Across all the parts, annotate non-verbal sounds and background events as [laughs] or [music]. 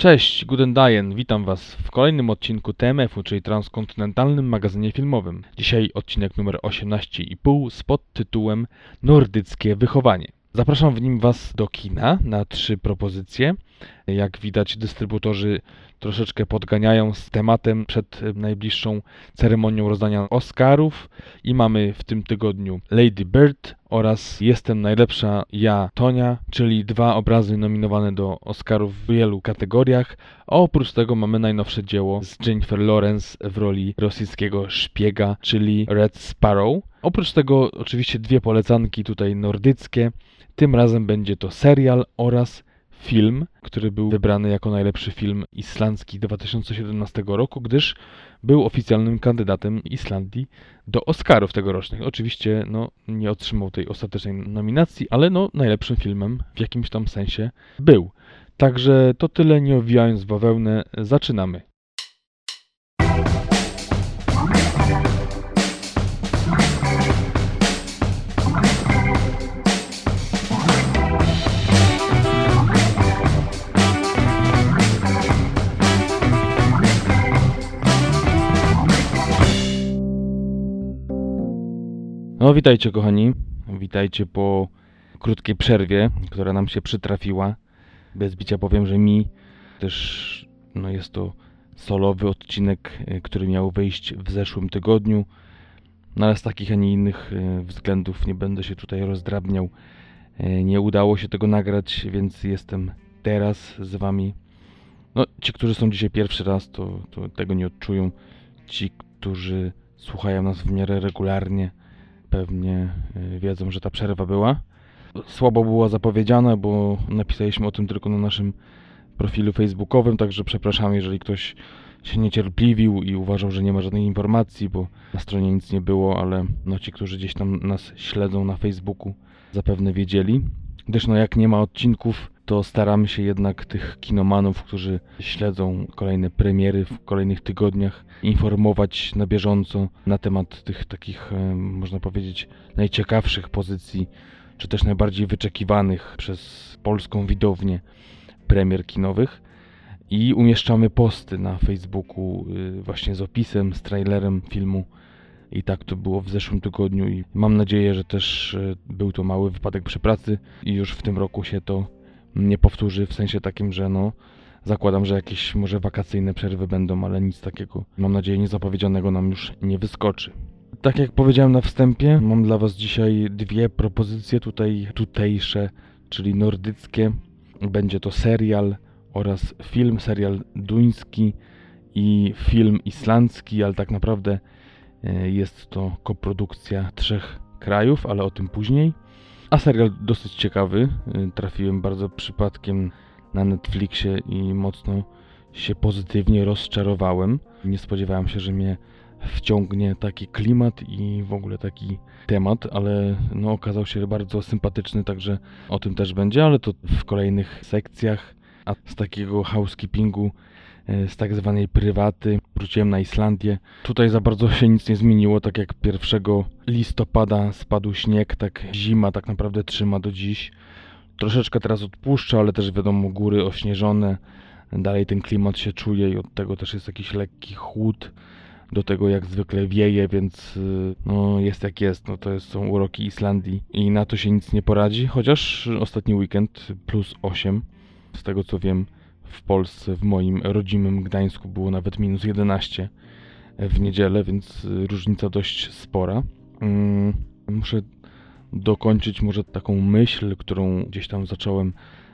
Cześć, Guten Dayen, witam Was w kolejnym odcinku TMF-u, czyli transkontynentalnym magazynie filmowym. Dzisiaj odcinek numer 18,5 z podtytułem Nordyckie wychowanie. Zapraszam w nim Was do kina na trzy propozycje. Jak widać, dystrybutorzy troszeczkę podganiają z tematem przed najbliższą ceremonią rozdania Oscarów i mamy w tym tygodniu Lady Bird oraz Jestem najlepsza ja Tonia, czyli dwa obrazy nominowane do Oscarów w wielu kategoriach. A oprócz tego mamy najnowsze dzieło z Jennifer Lawrence w roli rosyjskiego szpiega, czyli Red Sparrow. Oprócz tego oczywiście dwie polecanki tutaj nordyckie. Tym razem będzie to serial oraz film, który był wybrany jako najlepszy film islandzki 2017 roku, gdyż był oficjalnym kandydatem Islandii do Oscarów tegorocznych. Oczywiście no, nie otrzymał tej ostatecznej nominacji, ale no, najlepszym filmem w jakimś tam sensie był. Także to tyle, nie owijając bawełnę, zaczynamy. No witajcie kochani, witajcie po krótkiej przerwie, która nam się przytrafiła. Bez bicia powiem, że mi też no jest to solowy odcinek, y, który miał wyjść w zeszłym tygodniu. No ale z takich, a nie innych y, względów nie będę się tutaj rozdrabniał. Y, nie udało się tego nagrać, więc jestem teraz z wami. No, ci, którzy są dzisiaj pierwszy raz, to, to tego nie odczują. Ci, którzy słuchają nas w miarę regularnie, pewnie y, wiedzą, że ta przerwa była. Słabo była zapowiedziana, bo napisaliśmy o tym tylko na naszym profilu facebookowym, także przepraszam, jeżeli ktoś się niecierpliwił i uważał, że nie ma żadnej informacji, bo na stronie nic nie było, ale no ci, którzy gdzieś tam nas śledzą na Facebooku, zapewne wiedzieli. Gdyż no jak nie ma odcinków, to staramy się jednak tych kinomanów, którzy śledzą kolejne premiery w kolejnych tygodniach, informować na bieżąco na temat tych takich, e, można powiedzieć, najciekawszych pozycji, czy też najbardziej wyczekiwanych przez polską widownię premier kinowych. I umieszczamy posty na Facebooku y, właśnie z opisem, z trailerem filmu. I tak to było w zeszłym tygodniu i mam nadzieję, że też e, był to mały wypadek przy pracy i już w tym roku się to nie powtórzy w sensie takim, że no zakładam, że jakieś może wakacyjne przerwy będą, ale nic takiego mam nadzieję niezapowiedzianego nam już nie wyskoczy. Tak jak powiedziałem na wstępie, mam dla Was dzisiaj dwie propozycje tutaj tutejsze, czyli nordyckie. Będzie to serial oraz film, serial duński i film islandzki, ale tak naprawdę e, jest to koprodukcja trzech krajów, ale o tym później. A serial dosyć ciekawy. Y, trafiłem bardzo przypadkiem na Netflixie i mocno się pozytywnie rozczarowałem. Nie spodziewałem się, że mnie wciągnie taki klimat i w ogóle taki temat, ale no, okazał się bardzo sympatyczny, także o tym też będzie, ale to w kolejnych sekcjach. A z takiego housekeepingu z tak zwanej prywaty. Wróciłem na Islandię. Tutaj za bardzo się nic nie zmieniło, tak jak 1 listopada spadł śnieg, tak zima tak naprawdę trzyma do dziś. Troszeczkę teraz odpuszcza, ale też wiadomo góry ośnieżone. Dalej ten klimat się czuje i od tego też jest jakiś lekki chłód. Do tego jak zwykle wieje, więc y, no jest jak jest. No to są uroki Islandii i na to się nic nie poradzi. Chociaż ostatni weekend plus 8, z tego co wiem, w Polsce, w moim rodzimym Gdańsku było nawet minus 11 w niedzielę, więc różnica dość spora. Mm, muszę dokończyć może taką myśl, którą gdzieś tam zacząłem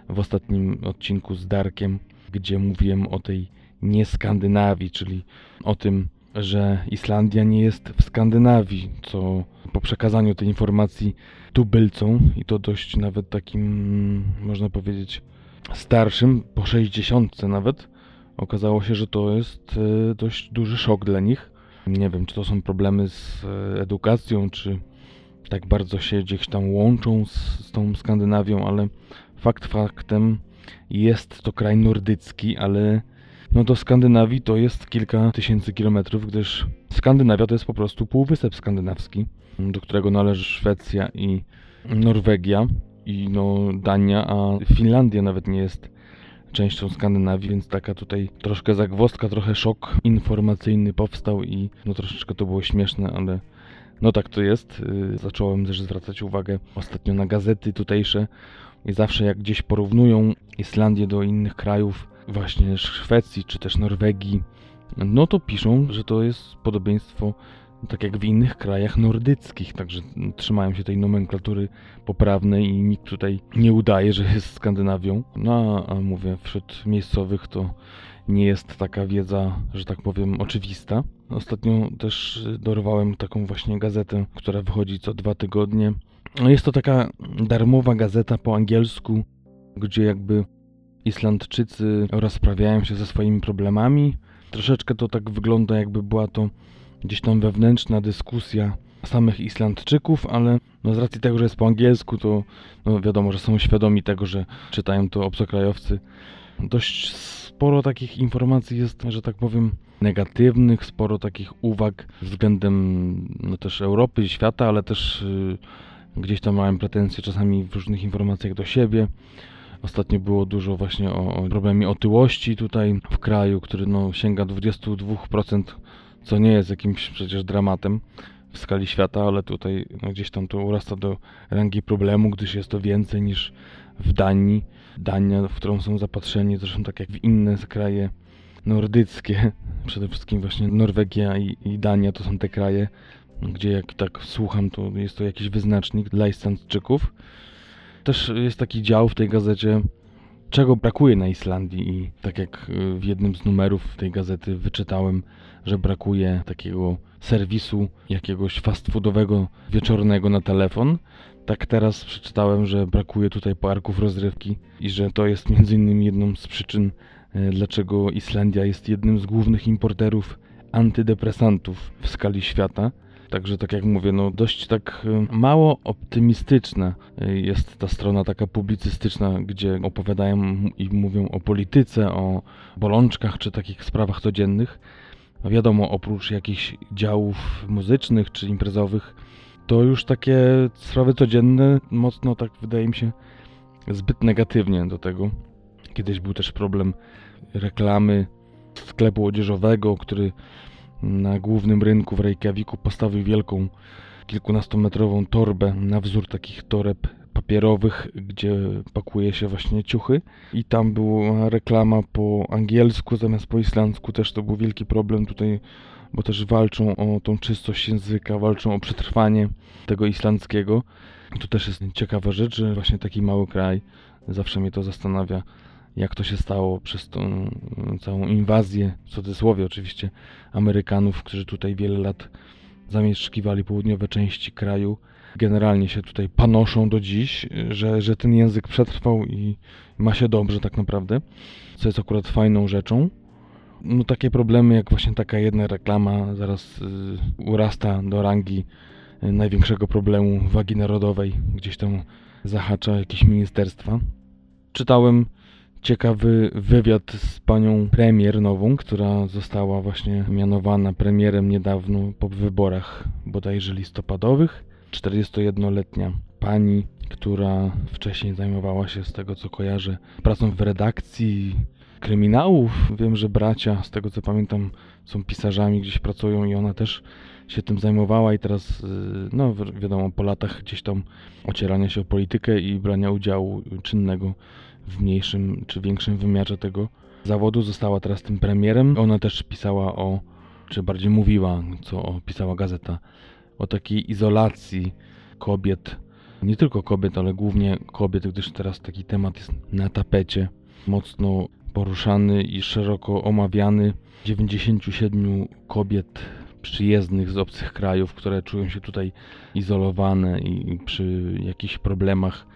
w ostatnim odcinku z Darkiem, gdzie mówiłem o tej nie Skandynawii, czyli o tym, że Islandia nie jest w Skandynawii, co po przekazaniu tej informacji tubylcom i to dość nawet takim, można powiedzieć, starszym, po 60 nawet, okazało się, że to jest e, dość duży szok dla nich. Nie wiem, czy to są problemy z e, edukacją, czy tak bardzo się gdzieś tam łączą z, z tą Skandynawią, ale fakt faktem jest to kraj nordycki, ale no do Skandynawii to jest kilka tysięcy kilometrów, gdyż Skandynawia to jest po prostu półwysep skandynawski, do którego należy Szwecja i Norwegia i no Dania, a Finlandia nawet nie jest częścią Skandynawii, więc taka tutaj troszkę zagwozdka, trochę szok informacyjny powstał i no troszeczkę to było śmieszne, ale no tak to jest. Y, zacząłem też zwracać uwagę ostatnio na gazety tutejsze i zawsze jak gdzieś porównują Islandię do innych krajów, właśnie Szwecji czy też Norwegii, no to piszą, że to jest podobieństwo tak jak w innych krajach nordyckich, także trzymają się tej nomenklatury poprawnej i nikt tutaj nie udaje, że jest Skandynawią. No a mówię, wśród miejscowych to nie jest taka wiedza, że tak powiem, oczywista. Ostatnio też dorwałem taką właśnie gazetę, która wychodzi co dwa tygodnie. No jest to taka darmowa gazeta po angielsku, gdzie jakby Islandczycy rozprawiają się ze swoimi problemami. Troszeczkę to tak wygląda, jakby była to gdzieś tam wewnętrzna dyskusja samych Islandczyków, ale no z racji tego, że jest po angielsku, to no wiadomo, że są świadomi tego, że czytają to obcokrajowcy. Dość sporo takich informacji jest, że tak powiem, negatywnych, sporo takich uwag względem no też Europy, świata, ale też y, gdzieś tam miałem pretensje czasami w różnych informacjach do siebie. Ostatnio było dużo właśnie o, o problemie otyłości tutaj w kraju, który no, sięga 22%, co nie jest jakimś przecież dramatem w skali świata, ale tutaj no, gdzieś tam to urasta do rangi problemu, gdyż jest to więcej niż w Danii. Dania, w którą są zapatrzeni, zresztą tak jak w inne kraje nordyckie, [laughs] przede wszystkim właśnie Norwegia i, i Dania to są te kraje, gdzie jak tak słucham, to jest to jakiś wyznacznik dla Islandczyków. Też jest taki dział w tej gazecie, czego brakuje na Islandii i tak jak w jednym z numerów tej gazety wyczytałem, że brakuje takiego serwisu jakiegoś fast foodowego wieczornego na telefon. Tak teraz przeczytałem, że brakuje tutaj parków rozrywki i że to jest między innymi jedną z przyczyn, e, dlaczego Islandia jest jednym z głównych importerów antydepresantów w skali świata. Także tak jak mówię, no dość tak e, mało optymistyczna e, jest ta strona taka publicystyczna, gdzie opowiadają i mówią o polityce, o bolączkach czy takich sprawach codziennych. No wiadomo, oprócz jakichś działów muzycznych czy imprezowych, to już takie sprawy codzienne mocno tak wydaje mi się zbyt negatywnie do tego. Kiedyś był też problem reklamy sklepu odzieżowego, który na głównym rynku w Reykjaviku postawił wielką kilkunastometrową torbę na wzór takich toreb papierowych, gdzie pakuje się właśnie ciuchy. I tam była reklama po angielsku zamiast po islandzku, też to był wielki problem tutaj, bo też walczą o tą czystość języka, walczą o przetrwanie tego islandzkiego. To też jest ciekawa rzecz, że właśnie taki mały kraj, zawsze mnie to zastanawia, jak to się stało przez tą całą inwazję, w cudzysłowie oczywiście, Amerykanów, którzy tutaj wiele lat zamieszkiwali południowe części kraju generalnie się tutaj panoszą do dziś, że, że ten język przetrwał i ma się dobrze tak naprawdę, co jest akurat fajną rzeczą. No takie problemy jak właśnie taka jedna reklama zaraz y, urasta do rangi y, największego problemu wagi narodowej, gdzieś tam zahacza jakieś ministerstwa. Czytałem ciekawy wywiad z panią premier nową, która została właśnie mianowana premierem niedawno po wyborach bodajże listopadowych. 41-letnia pani, która wcześniej zajmowała się, z tego co kojarzę, pracą w redakcji kryminałów. Wiem, że bracia, z tego co pamiętam, są pisarzami, gdzieś pracują i ona też się tym zajmowała i teraz, y, no wiadomo, po latach gdzieś tam ocierania się o politykę i brania udziału czynnego w mniejszym czy większym wymiarze tego zawodu została teraz tym premierem. Ona też pisała o, czy bardziej mówiła, co opisała gazeta o takiej izolacji kobiet, nie tylko kobiet, ale głównie kobiet, gdyż teraz taki temat jest na tapecie, mocno poruszany i szeroko omawiany. 97 kobiet przyjezdnych z obcych krajów, które czują się tutaj izolowane i przy jakichś problemach,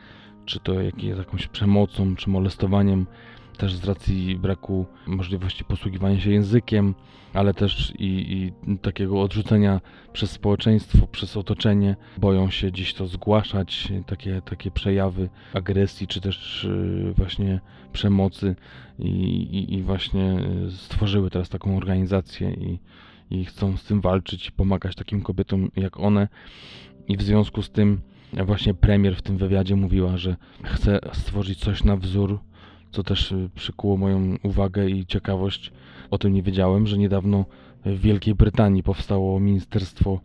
czy to jakąś przemocą, czy molestowaniem też z racji braku możliwości posługiwania się językiem, ale też i, i, takiego odrzucenia przez społeczeństwo, przez otoczenie. Boją się dziś to zgłaszać, takie, takie przejawy agresji, czy też y, właśnie przemocy i, i, i właśnie stworzyły teraz taką organizację i, i chcą z tym walczyć i pomagać takim kobietom jak one. I w związku z tym właśnie premier w tym wywiadzie mówiła, że chce stworzyć coś na wzór co też y, przykuło moją uwagę i ciekawość. O tym nie wiedziałem, że niedawno w Wielkiej Brytanii powstało Ministerstwo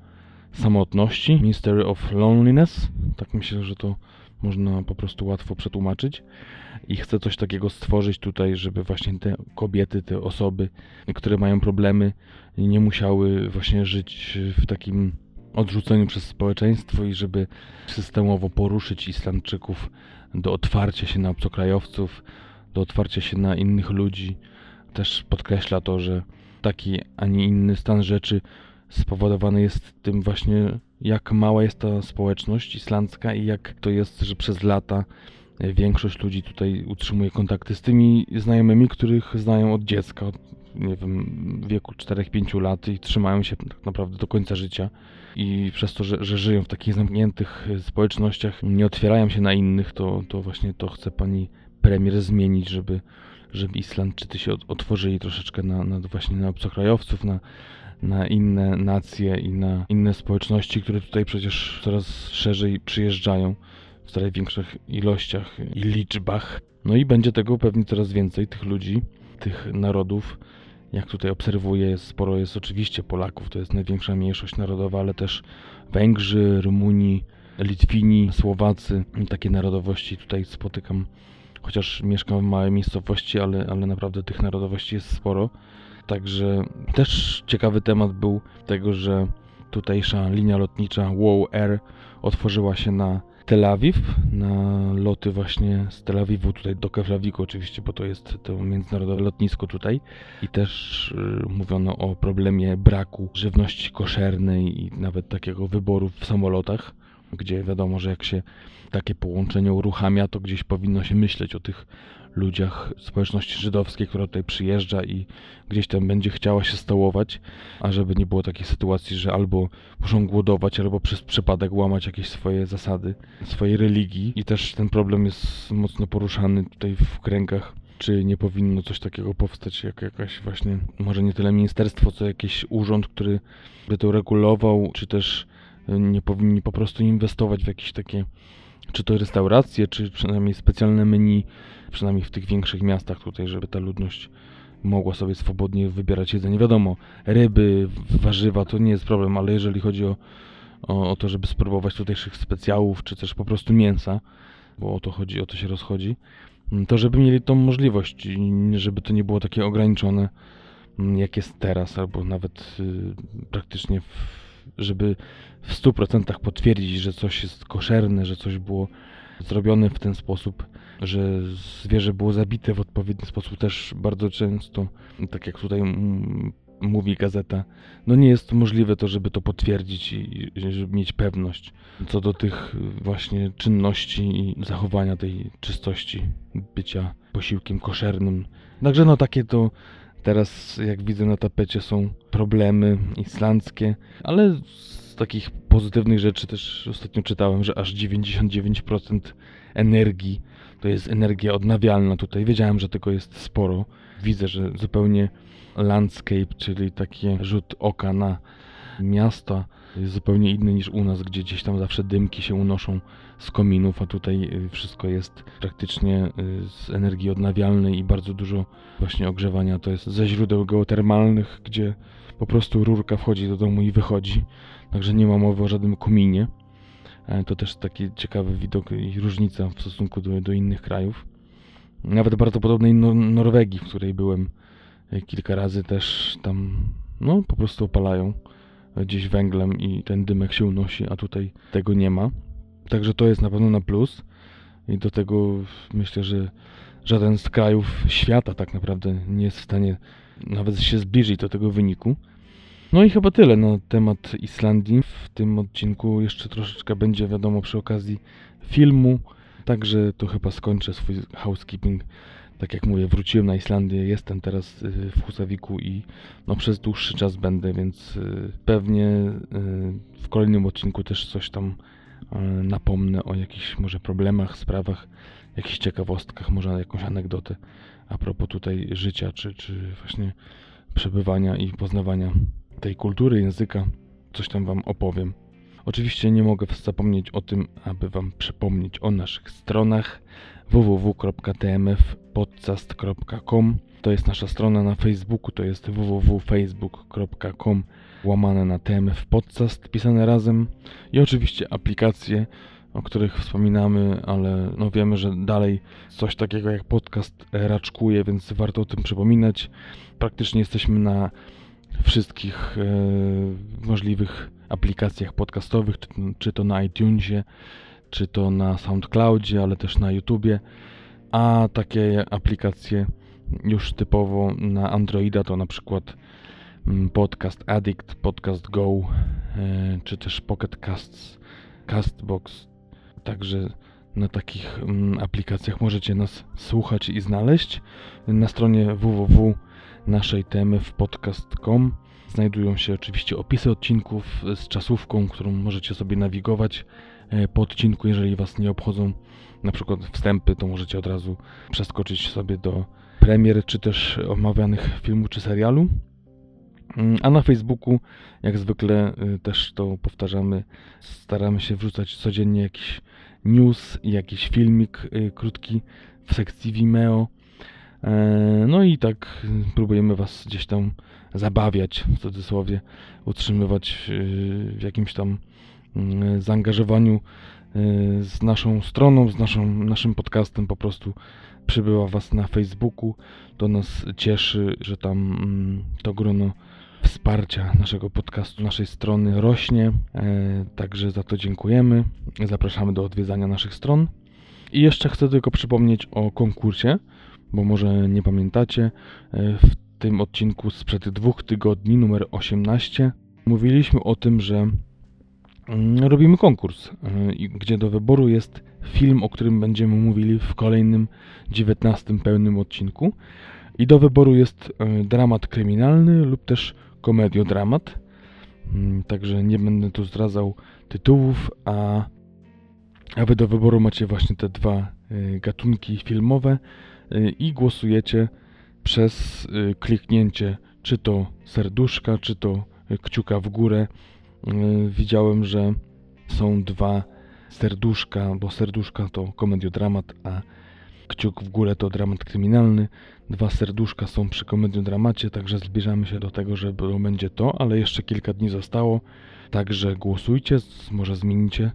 Samotności, Ministry of Loneliness. Tak myślę, że to można po prostu łatwo przetłumaczyć. I chcę coś takiego stworzyć tutaj, żeby właśnie te kobiety, te osoby, które mają problemy, nie musiały właśnie żyć w takim odrzuceniu przez społeczeństwo i żeby systemowo poruszyć Islandczyków do otwarcia się na obcokrajowców, do otwarcia się na innych ludzi. Też podkreśla to, że taki, a nie inny stan rzeczy spowodowany jest tym właśnie, jak mała jest ta społeczność islandzka i jak to jest, że przez lata większość ludzi tutaj utrzymuje kontakty z tymi znajomymi, których znają od dziecka, od, nie wiem, wieku 4-5 lat i trzymają się tak naprawdę do końca życia. I przez to, że, że żyją w takich zamkniętych społecznościach, nie otwierają się na innych, to, to właśnie to chce pani premier zmienić, żeby, żeby Islandczycy się otworzyli troszeczkę na, na właśnie na obcokrajowców, na, na inne nacje i na inne społeczności, które tutaj przecież coraz szerzej przyjeżdżają w coraz większych ilościach i liczbach. No i będzie tego pewnie coraz więcej, tych ludzi, tych narodów. Jak tutaj obserwuję, sporo jest oczywiście Polaków, to jest największa mniejszość narodowa, ale też Węgrzy, Rumuni, Litwini, Słowacy. Takie narodowości tutaj spotykam, chociaż mieszkam w małej miejscowości, ale, ale naprawdę tych narodowości jest sporo. Także też ciekawy temat był tego, że tutejsza linia lotnicza WOW Air otworzyła się na Tel Awiw, na loty właśnie z Tel Awiwu tutaj do Keflawiku oczywiście, bo to jest to międzynarodowe lotnisko tutaj. I też y, mówiono o problemie braku żywności koszernej i nawet takiego wyboru w samolotach, gdzie wiadomo, że jak się takie połączenie uruchamia, to gdzieś powinno się myśleć o tych ludziach społeczności żydowskiej, która tutaj przyjeżdża i gdzieś tam będzie chciała się stołować, a żeby nie było takiej sytuacji, że albo muszą głodować, albo przez przypadek łamać jakieś swoje zasady, swojej religii. I też ten problem jest mocno poruszany tutaj w kręgach czy nie powinno coś takiego powstać, jak jakaś właśnie, może nie tyle ministerstwo, co jakiś urząd, który by to regulował, czy też nie powinni po prostu inwestować w jakieś takie czy to restauracje, czy przynajmniej specjalne menu, przynajmniej w tych większych miastach tutaj, żeby ta ludność mogła sobie swobodnie wybierać jedzenie. Wiadomo, ryby, warzywa to nie jest problem, ale jeżeli chodzi o, o, o to, żeby spróbować tutejszych specjałów, czy też po prostu mięsa, bo o to chodzi, o to się rozchodzi, to żeby mieli tą możliwość, żeby to nie było takie ograniczone, jak jest teraz, albo nawet y, praktycznie żeby w 100% potwierdzić, że coś jest koszerne, że coś było zrobione w ten sposób, że zwierzę było zabite w odpowiedni sposób też bardzo często, tak jak tutaj mówi gazeta, no nie jest możliwe to, żeby to potwierdzić i żeby mieć pewność co do tych właśnie czynności i zachowania tej czystości, bycia posiłkiem koszernym. Także no takie to Teraz, jak widzę na tapecie, są problemy islandzkie, ale z takich pozytywnych rzeczy też ostatnio czytałem, że aż 99% energii to jest energia odnawialna tutaj. Wiedziałem, że tego jest sporo. Widzę, że zupełnie landscape, czyli taki rzut oka na miasta jest zupełnie inny niż u nas, gdzie gdzieś tam zawsze dymki się unoszą z kominów, a tutaj y, wszystko jest praktycznie y, z energii odnawialnej i bardzo dużo właśnie ogrzewania to jest ze źródeł geotermalnych, gdzie po prostu rurka wchodzi do domu i wychodzi, także nie ma mowy o żadnym kominie. E, to też taki ciekawy widok i różnica w stosunku do, do innych krajów. Nawet bardzo podobnej no, Norwegii, w której byłem e, kilka razy też tam, no po prostu opalają gdzieś węglem i ten dymek się unosi, a tutaj tego nie ma. Także to jest na pewno na plus i do tego myślę, że żaden z krajów świata tak naprawdę nie jest w stanie nawet się zbliżyć do tego wyniku. No i chyba tyle na temat Islandii. W tym odcinku jeszcze troszeczkę będzie wiadomo przy okazji filmu. Także to chyba skończę swój housekeeping tak jak mówię, wróciłem na Islandię, jestem teraz y, w Husawiku i no, przez dłuższy czas będę, więc y, pewnie y, w kolejnym odcinku też coś tam napomnę o jakichś może problemach, sprawach, jakichś ciekawostkach, może jakąś anegdotę a propos tutaj życia, czy, czy właśnie przebywania i poznawania tej kultury, języka. Coś tam wam opowiem. Oczywiście nie mogę zapomnieć o tym, aby Wam przypomnieć o naszych stronach www.tmfpodcast.com To jest nasza strona na Facebooku, to jest www.facebook.com łamane na TMF Podcast, pisane razem i oczywiście aplikacje, o których wspominamy, ale no wiemy, że dalej coś takiego jak podcast raczkuje, więc warto o tym przypominać. Praktycznie jesteśmy na wszystkich e, możliwych aplikacjach podcastowych, czy to na iTunesie, czy to na SoundCloudzie, ale też na YouTubie. A takie aplikacje już typowo na Androida to na przykład mm, Podcast Addict, Podcast Go, e, czy też Pocket Casts, Castbox. Także na takich mm, aplikacjach możecie nas słuchać i znaleźć. Na stronie www naszej temy w podcast.com znajdują się oczywiście opisy odcinków z czasówką, którą możecie sobie nawigować e, po odcinku, jeżeli Was nie obchodzą na przykład wstępy, to możecie od razu przeskoczyć sobie do premier, czy też omawianych filmu czy serialu. Mm, a na Facebooku, jak zwykle, y, też to powtarzamy, staramy się wrzucać codziennie jakiś news, jakiś filmik y, krótki w sekcji Vimeo. E, no i tak próbujemy Was gdzieś tam zabawiać, w cudzysłowie, utrzymywać y, w jakimś tam zaangażowaniu z naszą stroną, z naszą, naszym podcastem po prostu przybyła Was na Facebooku. To nas cieszy, że tam mm, to grono wsparcia naszego podcastu, naszej strony rośnie. E, także za to dziękujemy. Zapraszamy do odwiedzania naszych stron. I jeszcze chcę tylko przypomnieć o konkursie, bo może nie pamiętacie. E, w tym odcinku sprzed dwóch tygodni, numer 18, mówiliśmy o tym, że mm, robimy konkurs, e, gdzie do wyboru jest film, o którym będziemy mówili w kolejnym 19 pełnym odcinku. I do wyboru jest dramat kryminalny lub też komediodramat. Mm, także nie będę tu zdradzał tytułów, a, a wy do wyboru macie właśnie te dwa y, gatunki filmowe y, i głosujecie przez y, kliknięcie czy to serduszka, czy to kciuka w górę. Widziałem, że są dwa serduszka, bo serduszka to komediodramat, a kciuk w górę to dramat kryminalny. Dwa serduszka są przy komediodramacie, także zbliżamy się do tego, że będzie to, ale jeszcze kilka dni zostało. Także głosujcie, może zmienicie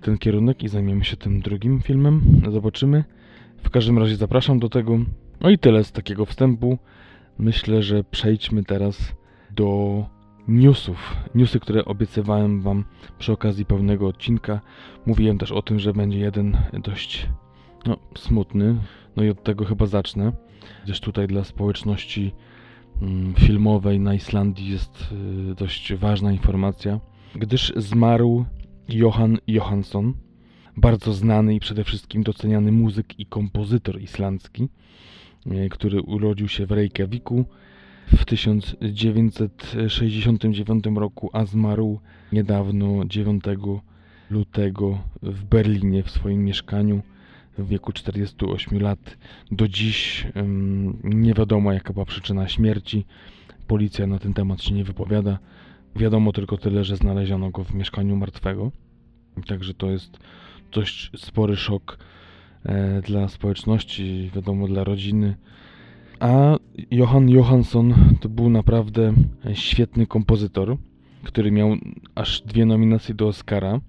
ten kierunek i zajmiemy się tym drugim filmem. Zobaczymy. W każdym razie zapraszam do tego. No i tyle z takiego wstępu. Myślę, że przejdźmy teraz do newsów. Newsy, które obiecywałem Wam przy okazji pełnego odcinka. Mówiłem też o tym, że będzie jeden dość no, smutny. No i od tego chyba zacznę. Gdyż tutaj dla społeczności mm, filmowej na Islandii jest y, dość ważna informacja, gdyż zmarł Johan Johansson, bardzo znany i przede wszystkim doceniany muzyk i kompozytor islandzki, y, który urodził się w Reykjaviku w 1969 roku, a zmarł niedawno 9 lutego w Berlinie w swoim mieszkaniu w wieku 48 lat. Do dziś nie wiadomo, jaka była przyczyna śmierci. Policja na ten temat się nie wypowiada. Wiadomo tylko tyle, że znaleziono go w mieszkaniu martwego. Także to jest dość spory szok e, dla społeczności, wiadomo, dla rodziny. A Johan Johansson to był naprawdę świetny kompozytor, który miał aż dwie nominacje do Oscara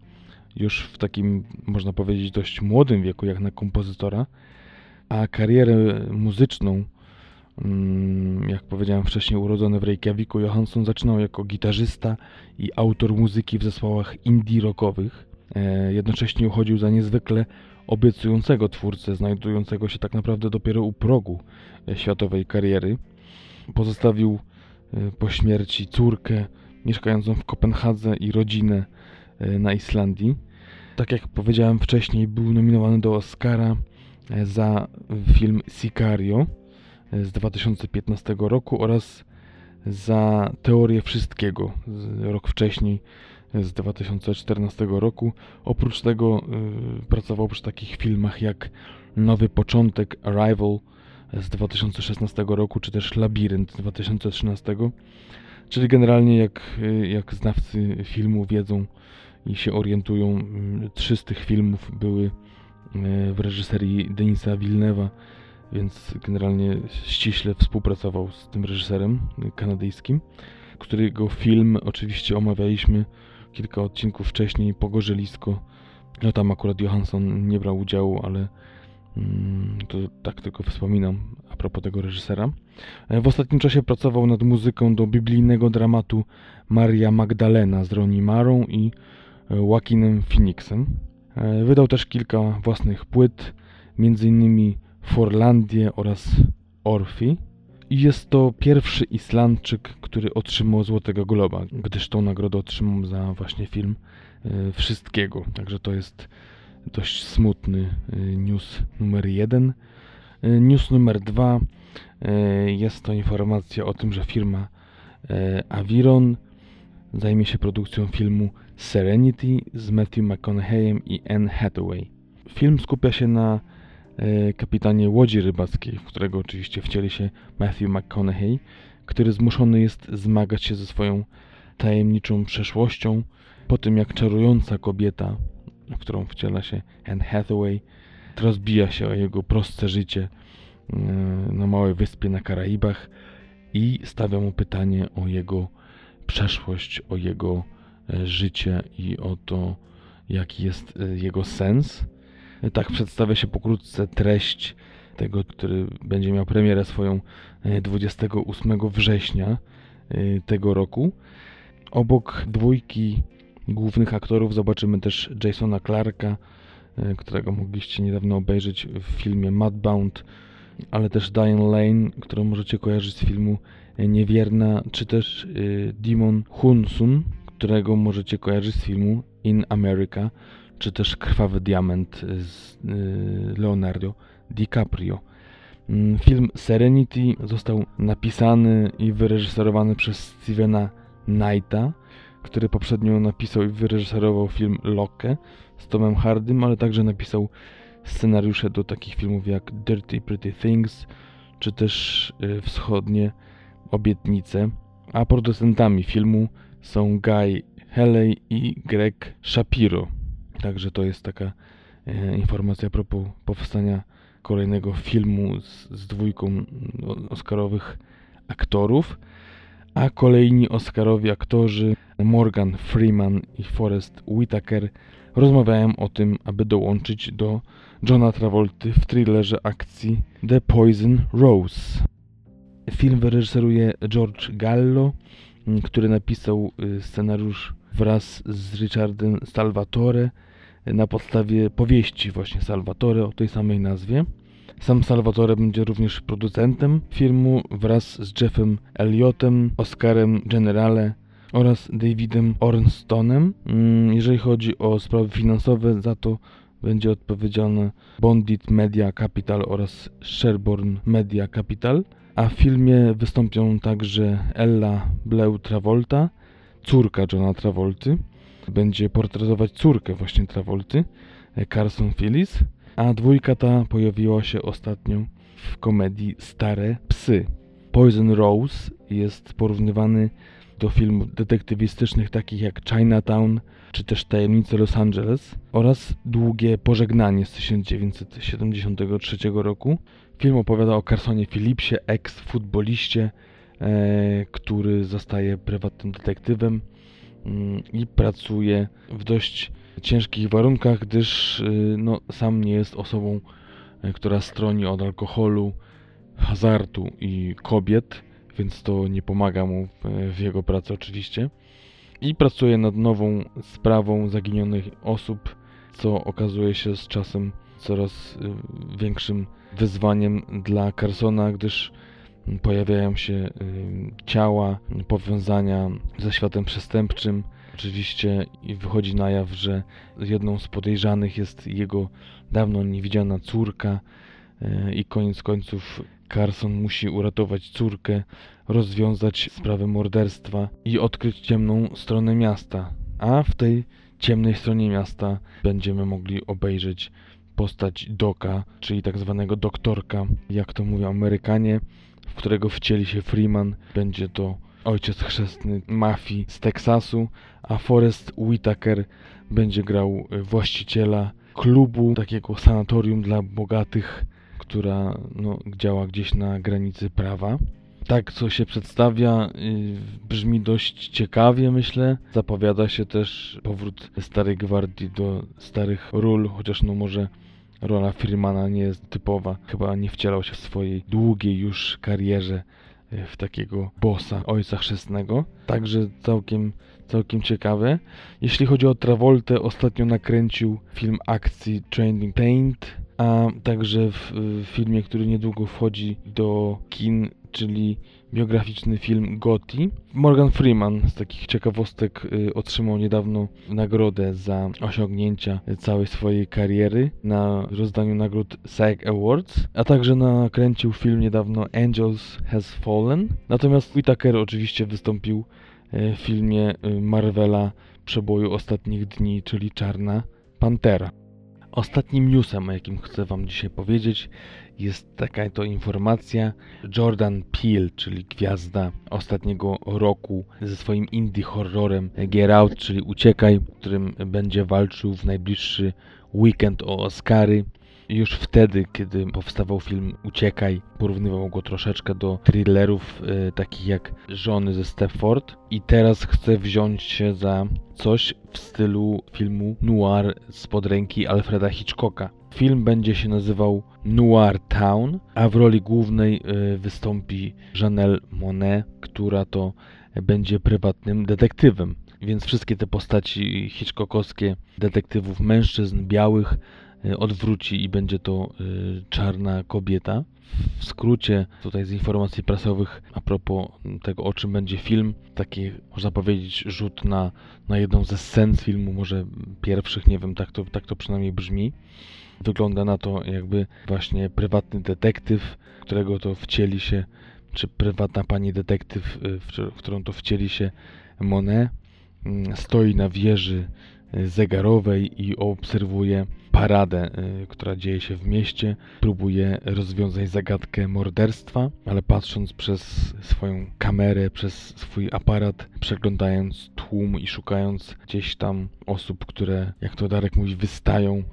już w takim, można powiedzieć, dość młodym wieku, jak na kompozytora, a karierę muzyczną, mm, jak powiedziałem wcześniej, urodzony w Reykjaviku, Johansson zaczynał jako gitarzysta i autor muzyki w zespołach indie rockowych. E, jednocześnie uchodził za niezwykle obiecującego twórcę, znajdującego się tak naprawdę dopiero u progu e, światowej kariery. Pozostawił e, po śmierci córkę mieszkającą w Kopenhadze i rodzinę na Islandii. Tak jak powiedziałem wcześniej, był nominowany do Oscara e, za film Sicario e, z 2015 roku oraz za Teorię Wszystkiego rok wcześniej e, z 2014 roku. Oprócz tego pracował przy takich filmach jak Nowy Początek, Arrival z 2016 roku, czy też Labirynt z 2013. Czyli generalnie jak, jak znawcy filmu wiedzą, i się orientują, mm, trzy z tych filmów były e, w reżyserii Denisa Villeneuve'a, więc generalnie ściśle współpracował z tym reżyserem kanadyjskim, którego film oczywiście omawialiśmy kilka odcinków wcześniej, Pogorzelisko. No tam akurat Johansson nie brał udziału, ale mm, to tak tylko wspominam a propos tego reżysera. E, w ostatnim czasie pracował nad muzyką do biblijnego dramatu Maria Magdalena z Ronnie Marą i Joaquinem Phoenixem. E, wydał też kilka własnych płyt, m.in. Forlandię oraz Orfi. I jest to pierwszy Islandczyk, który otrzymał Złotego Globa, gdyż tą nagrodę otrzymał za właśnie film Wszystkiego. Także to jest dość smutny news numer jeden. E, news numer dwa e, jest to informacja o tym, że firma e, Aviron zajmie się produkcją filmu Serenity z Matthew McConaugheyem i Anne Hathaway. Film skupia się na kapitanie łodzi rybackiej, w którego oczywiście wcieli się Matthew McConaughey, który zmuszony jest zmagać się ze swoją tajemniczą przeszłością po tym jak czarująca kobieta, w którą wciela się Anne Hathaway, rozbija się o jego proste życie e, na małej wyspie na Karaibach i stawia mu pytanie o jego przeszłość, o jego e, życie i o to, jaki jest e, jego sens. Tak przedstawia się pokrótce treść tego, który będzie miał premierę swoją 28 września tego roku. Obok dwójki głównych aktorów zobaczymy też Jasona Clarka, E, którego mogliście niedawno obejrzeć w filmie Mudbound, ale też Diane Lane, którą możecie kojarzyć z filmu Niewierna, czy też e, Demon Hunsun, którego możecie kojarzyć z filmu In America, czy też Krwawy Diament z e, Leonardo DiCaprio. Mm, film Serenity został napisany i wyreżyserowany przez Stevena Knighta, który poprzednio napisał i wyreżyserował film Locke z Tomem Hardym, ale także napisał scenariusze do takich filmów jak Dirty Pretty Things, czy też y, Wschodnie Obietnice. A producentami filmu są Guy Haley i Greg Shapiro. Także to jest taka e, informacja a propos powstania kolejnego filmu z, z dwójką oscarowych aktorów. A kolejni oscarowi aktorzy Morgan Freeman i Forrest Whitaker rozmawiają o tym, aby dołączyć do Johna Travolty w thrillerze akcji The Poison Rose. Film wyreżyseruje George Gallo, który napisał y, scenariusz wraz z Richardem Salvatore na podstawie powieści właśnie Salvatore o tej samej nazwie. Sam Salvatore będzie również producentem filmu wraz z Jeffem Elliotem, Oscarem Generale oraz Davidem Ornstonem. Mm, jeżeli chodzi o sprawy finansowe, za to będzie odpowiedzialny Bondit Media Capital oraz Sherborne Media Capital. A w filmie wystąpią także Ella Bleu Travolta, córka Johna Travolty. Będzie portretować córkę właśnie Travolty, Carson Phillips. A dwójka ta pojawiła się ostatnio w komedii Stare Psy. Poison Rose jest porównywany do filmów detektywistycznych takich jak Chinatown czy też Tajemnice Los Angeles oraz Długie Pożegnanie z 1973 roku. Film opowiada o Carsonie Phillipsie, ex-futboliście, e, który zostaje prywatnym detektywem mm, i pracuje w dość ciężkich warunkach, gdyż e, no, sam nie jest osobą, e, która stroni od alkoholu, hazardu i kobiet więc to nie pomaga mu w, w jego pracy oczywiście. I pracuje nad nową sprawą zaginionych osób, co okazuje się z czasem coraz y, większym wyzwaniem dla Carsona, gdyż pojawiają się y, ciała, powiązania ze światem przestępczym. Oczywiście wychodzi na jaw, że jedną z podejrzanych jest jego dawno niewidziana córka y, i koniec końców Carson musi uratować córkę, rozwiązać sprawę morderstwa i odkryć ciemną stronę miasta. A w tej ciemnej stronie miasta będziemy mogli obejrzeć postać Doka, czyli tak zwanego doktorka, jak to mówią Amerykanie, w którego wcieli się Freeman. Będzie to ojciec chrzestny mafii z Teksasu, a Forrest Whitaker będzie grał y, właściciela klubu, takiego sanatorium dla bogatych, która no, działa gdzieś na granicy prawa. Tak, co się przedstawia, y, brzmi dość ciekawie, myślę. Zapowiada się też powrót starej gwardii do starych ról, chociaż no może rola Freemana nie jest typowa. Chyba nie wcielał się w swojej długiej już karierze y, w takiego bossa, ojca chrzestnego. Także całkiem, całkiem ciekawe. Jeśli chodzi o Travoltę, ostatnio nakręcił film akcji Training Paint, a także w, w filmie, który niedługo wchodzi do kin czyli biograficzny film Gotti. Morgan Freeman z takich ciekawostek y, otrzymał niedawno nagrodę za osiągnięcia całej swojej kariery na rozdaniu nagród SAG Awards, a także nakręcił film niedawno Angels Has Fallen. Natomiast Whitaker oczywiście wystąpił y, w filmie y, Marvela przeboju ostatnich dni, czyli Czarna Pantera. Ostatnim newsem, o jakim chcę Wam dzisiaj powiedzieć, jest taka to informacja. Jordan Peele, czyli gwiazda ostatniego roku ze swoim indie horrorem Get Out, czyli Uciekaj, którym będzie walczył w najbliższy weekend o Oscary. Już wtedy, kiedy powstawał film Uciekaj, porównywał go troszeczkę do thrillerów e, takich jak Żony ze Stepford i teraz chce wziąć się za coś w stylu filmu noir spod ręki Alfreda Hitchcocka. Film będzie się nazywał Noir Town, a w roli głównej e, wystąpi Janelle Monet, która to będzie prywatnym detektywem. Więc wszystkie te postaci hitchcockowskie detektywów mężczyzn białych odwróci i będzie to e, czarna kobieta. W skrócie, tutaj z informacji prasowych, a propos tego, o czym będzie film, taki, można powiedzieć, rzut na, na jedną ze scen filmu, może pierwszych, nie wiem, tak to, tak to przynajmniej brzmi. Wygląda na to, jakby właśnie prywatny detektyw, którego to wcieli się, czy prywatna pani detektyw, y, w którą to wcieli się Monet, mm, stoi na wieży y, zegarowej i obserwuje paradę, y, która dzieje się w mieście. Próbuje rozwiązać zagadkę morderstwa, ale patrząc przez swoją kamerę, przez swój aparat, przeglądając tłum i szukając gdzieś tam osób, które, jak to Darek mówi, wystają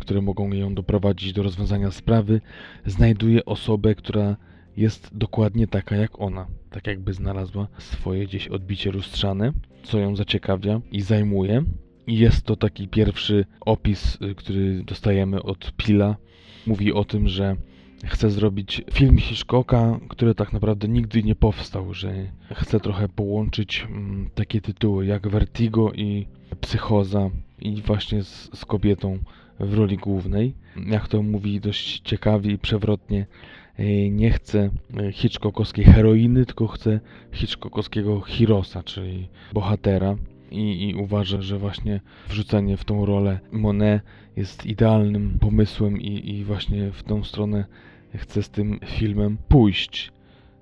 które mogą ją doprowadzić do rozwiązania sprawy, znajduje osobę, która jest dokładnie taka jak ona, tak jakby znalazła swoje gdzieś odbicie lustrzane, co ją zaciekawia i zajmuje. Jest to taki pierwszy opis, y, który dostajemy od Pila. Mówi o tym, że chce zrobić film Hitchcocka, który tak naprawdę nigdy nie powstał, że chce trochę połączyć mm, takie tytuły jak Vertigo i Psychoza i właśnie z, z kobietą w roli głównej. Jak to mówi dość ciekawie i przewrotnie, e, nie chce e, Hitchcockowskiej heroiny, tylko chce Hitchcockowskiego Hirosa, czyli bohatera. I, I, uważa, że właśnie wrzucenie w tą rolę Monet jest idealnym pomysłem i, i właśnie w tą stronę chce z tym filmem pójść.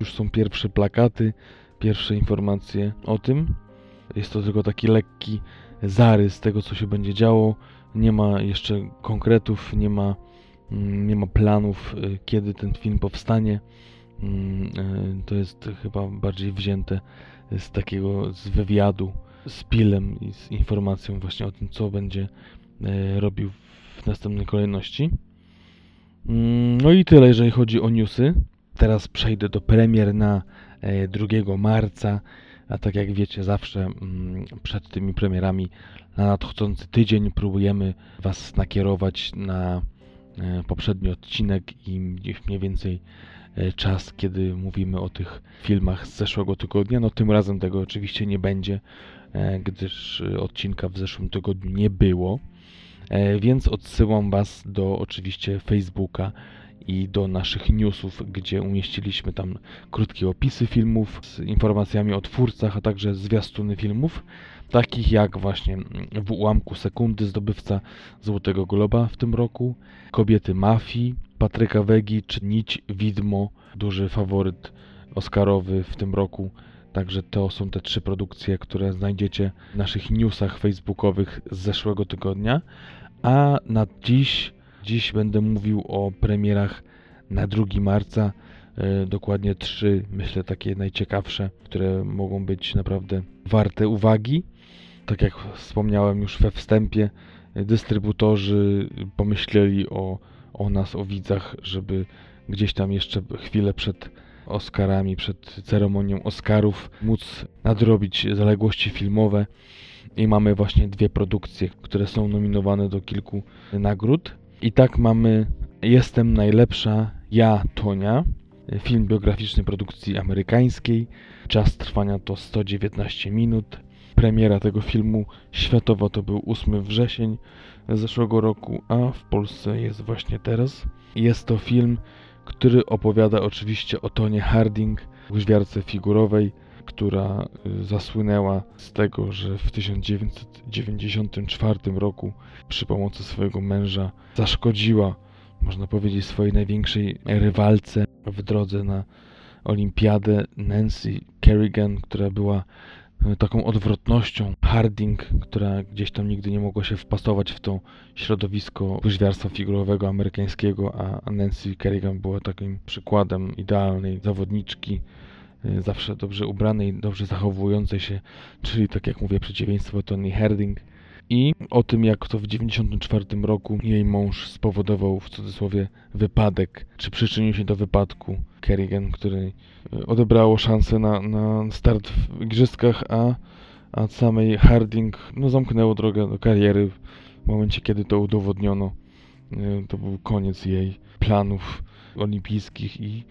Już są pierwsze plakaty, pierwsze informacje o tym. Jest to tylko taki lekki zarys tego, co się będzie działo nie ma jeszcze konkretów, nie ma, mm, nie ma planów, y, kiedy ten film powstanie. Mm, y, to jest chyba bardziej wzięte z takiego z wywiadu z Pilem i z informacją właśnie o tym, co będzie y, robił w następnej kolejności. Mm, no i tyle, jeżeli chodzi o newsy. Teraz przejdę do premier na 2 marca, a tak jak wiecie, zawsze przed tymi premierami na nadchodzący tydzień próbujemy Was nakierować na e, poprzedni odcinek i mniej więcej e, czas, kiedy mówimy o tych filmach z zeszłego tygodnia. No tym razem tego oczywiście nie będzie, e, gdyż odcinka w zeszłym tygodniu nie było. Więc odsyłam Was do oczywiście Facebooka i do naszych newsów, gdzie umieściliśmy tam krótkie opisy filmów z informacjami o twórcach, a także zwiastuny filmów takich jak właśnie w ułamku sekundy zdobywca Złotego Globa w tym roku, Kobiety Mafii, Patryka Wegi czy Nić Widmo, duży faworyt Oscarowy w tym roku. Także to są te trzy produkcje, które znajdziecie w naszych newsach facebookowych z zeszłego tygodnia. A na dziś, dziś będę mówił o premierach na 2 marca e, dokładnie trzy, myślę, takie najciekawsze, które mogą być naprawdę warte uwagi. Tak jak wspomniałem już we wstępie, dystrybutorzy pomyśleli o, o nas, o widzach, żeby gdzieś tam jeszcze chwilę przed Oscarami, przed ceremonią Oscarów móc nadrobić zaległości filmowe i mamy właśnie dwie produkcje, które są nominowane do kilku nagród. I tak mamy Jestem najlepsza, ja Tonia, film biograficzny produkcji amerykańskiej. Czas trwania to 119 minut. Premiera tego filmu światowa to był 8 wrzesień zeszłego roku, a w Polsce jest właśnie teraz. Jest to film, który opowiada oczywiście o Tonie Harding, łyżwiarce figurowej, która y, zasłynęła z tego, że w 1994 roku przy pomocy swojego męża zaszkodziła, można powiedzieć, swojej największej rywalce w drodze na olimpiadę Nancy Kerrigan, która była taką odwrotnością Harding, która gdzieś tam nigdy nie mogła się wpasować w to środowisko łyżwiarstwa figurowego amerykańskiego, a Nancy Kerrigan była takim przykładem idealnej zawodniczki, Y, zawsze dobrze ubranej, dobrze zachowującej się, czyli tak jak mówię, przeciwieństwo Tony Herding. I o tym, jak to w 1994 roku jej mąż spowodował w cudzysłowie wypadek, czy przyczynił się do wypadku Kerrigan, który y, odebrało szansę na, na start w igrzyskach, a, a samej Harding no, zamknęło drogę do kariery w momencie, kiedy to udowodniono. Y, to był koniec jej planów olimpijskich i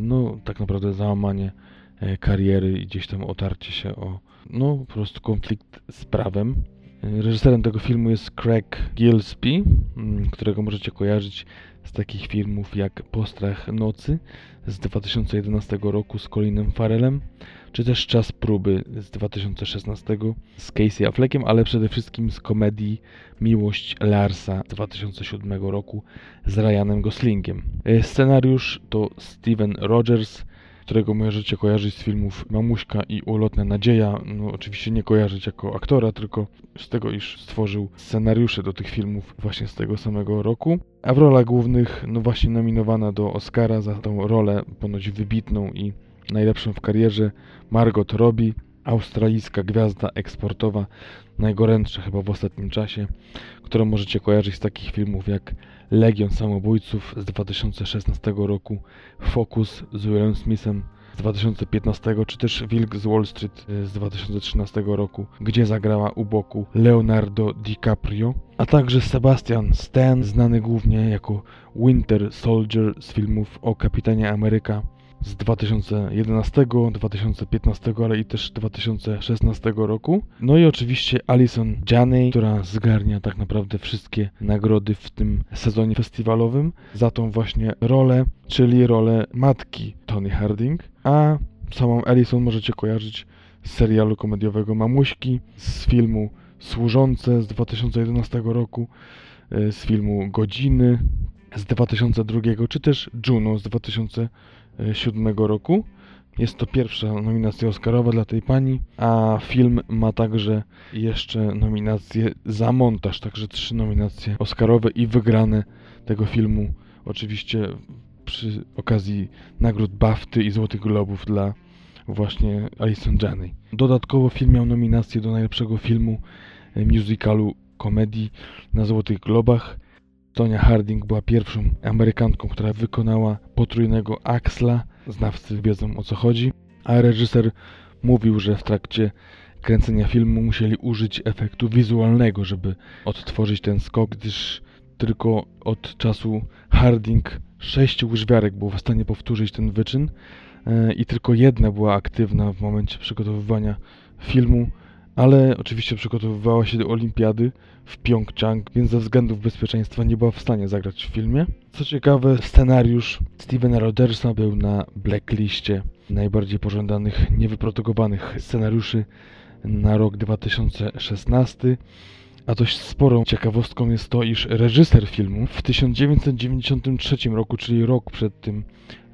no tak naprawdę załamanie e, kariery i gdzieś tam otarcie się o no po prostu konflikt z prawem. Reżyserem tego filmu jest Craig Gillespie, mm, którego możecie kojarzyć z takich filmów jak Postrach Nocy z 2011 roku z Colinem Farrellem, czy też Czas Próby z 2016 z Casey Affleckiem, ale przede wszystkim z komedii Miłość Larsa z 2007 roku z Ryanem Goslingiem. E, scenariusz to Steven Rogers, którego możecie kojarzyć z filmów Mamuśka i Ulotna Nadzieja. No, oczywiście nie kojarzyć jako aktora, tylko z tego, iż stworzył scenariusze do tych filmów właśnie z tego samego roku. A w rolach głównych, no właśnie nominowana do Oscara za tą rolę ponoć wybitną i najlepszą w karierze Margot Robbie, australijska gwiazda eksportowa, najgorętsza chyba w ostatnim czasie, którą możecie kojarzyć z takich filmów jak Legion Samobójców z 2016 roku, Focus z Willem Smithem z 2015, czy też Wilk z Wall Street z 2013 roku, gdzie zagrała u boku Leonardo DiCaprio, a także Sebastian Stan, znany głównie jako Winter Soldier z filmów o Kapitanie Ameryka z 2011, 2015, ale i też 2016 roku. No i oczywiście Alison Janney, która zgarnia tak naprawdę wszystkie nagrody w tym sezonie festiwalowym za tą właśnie rolę, czyli rolę matki Tony Harding, a samą Alison możecie kojarzyć z serialu komediowego Mamuśki, z filmu Służące z 2011 roku, e, z filmu Godziny z 2002, czy też Juno z 2000 2007 roku. Jest to pierwsza nominacja Oscarowa dla tej pani, a film ma także jeszcze nominację za montaż, także trzy nominacje Oscarowe i wygrane tego filmu oczywiście przy okazji nagród BAFTY i Złotych Globów dla właśnie Alison Janney. Dodatkowo film miał nominację do najlepszego filmu musicalu komedii na Złotych Globach Tonia Harding była pierwszą Amerykanką, która wykonała potrójnego Axla. Znawcy wiedzą o co chodzi. A reżyser mówił, że w trakcie kręcenia filmu musieli użyć efektu wizualnego, żeby odtworzyć ten skok, gdyż tylko od czasu Harding sześciu łyżwiarek było w stanie powtórzyć ten wyczyn e, i tylko jedna była aktywna w momencie przygotowywania filmu ale oczywiście przygotowywała się do olimpiady w Pjongczang, więc ze względów bezpieczeństwa nie była w stanie zagrać w filmie. Co ciekawe, scenariusz Stevena Rodersa był na blackliście najbardziej pożądanych, niewyprodukowanych scenariuszy na rok 2016. A dość sporą ciekawostką jest to, iż reżyser filmu w 1993 roku, czyli rok przed tym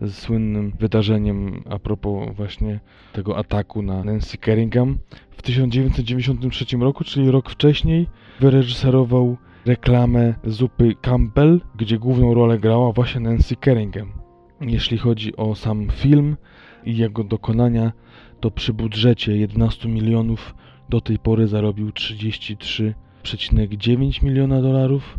słynnym wydarzeniem a propos właśnie tego ataku na Nancy Kerrigan, w 1993 roku, czyli rok wcześniej, wyreżyserował reklamę zupy Campbell, gdzie główną rolę grała właśnie Nancy Kerrigan. Jeśli chodzi o sam film i jego dokonania, to przy budżecie 11 milionów do tej pory zarobił 33,9 miliona dolarów.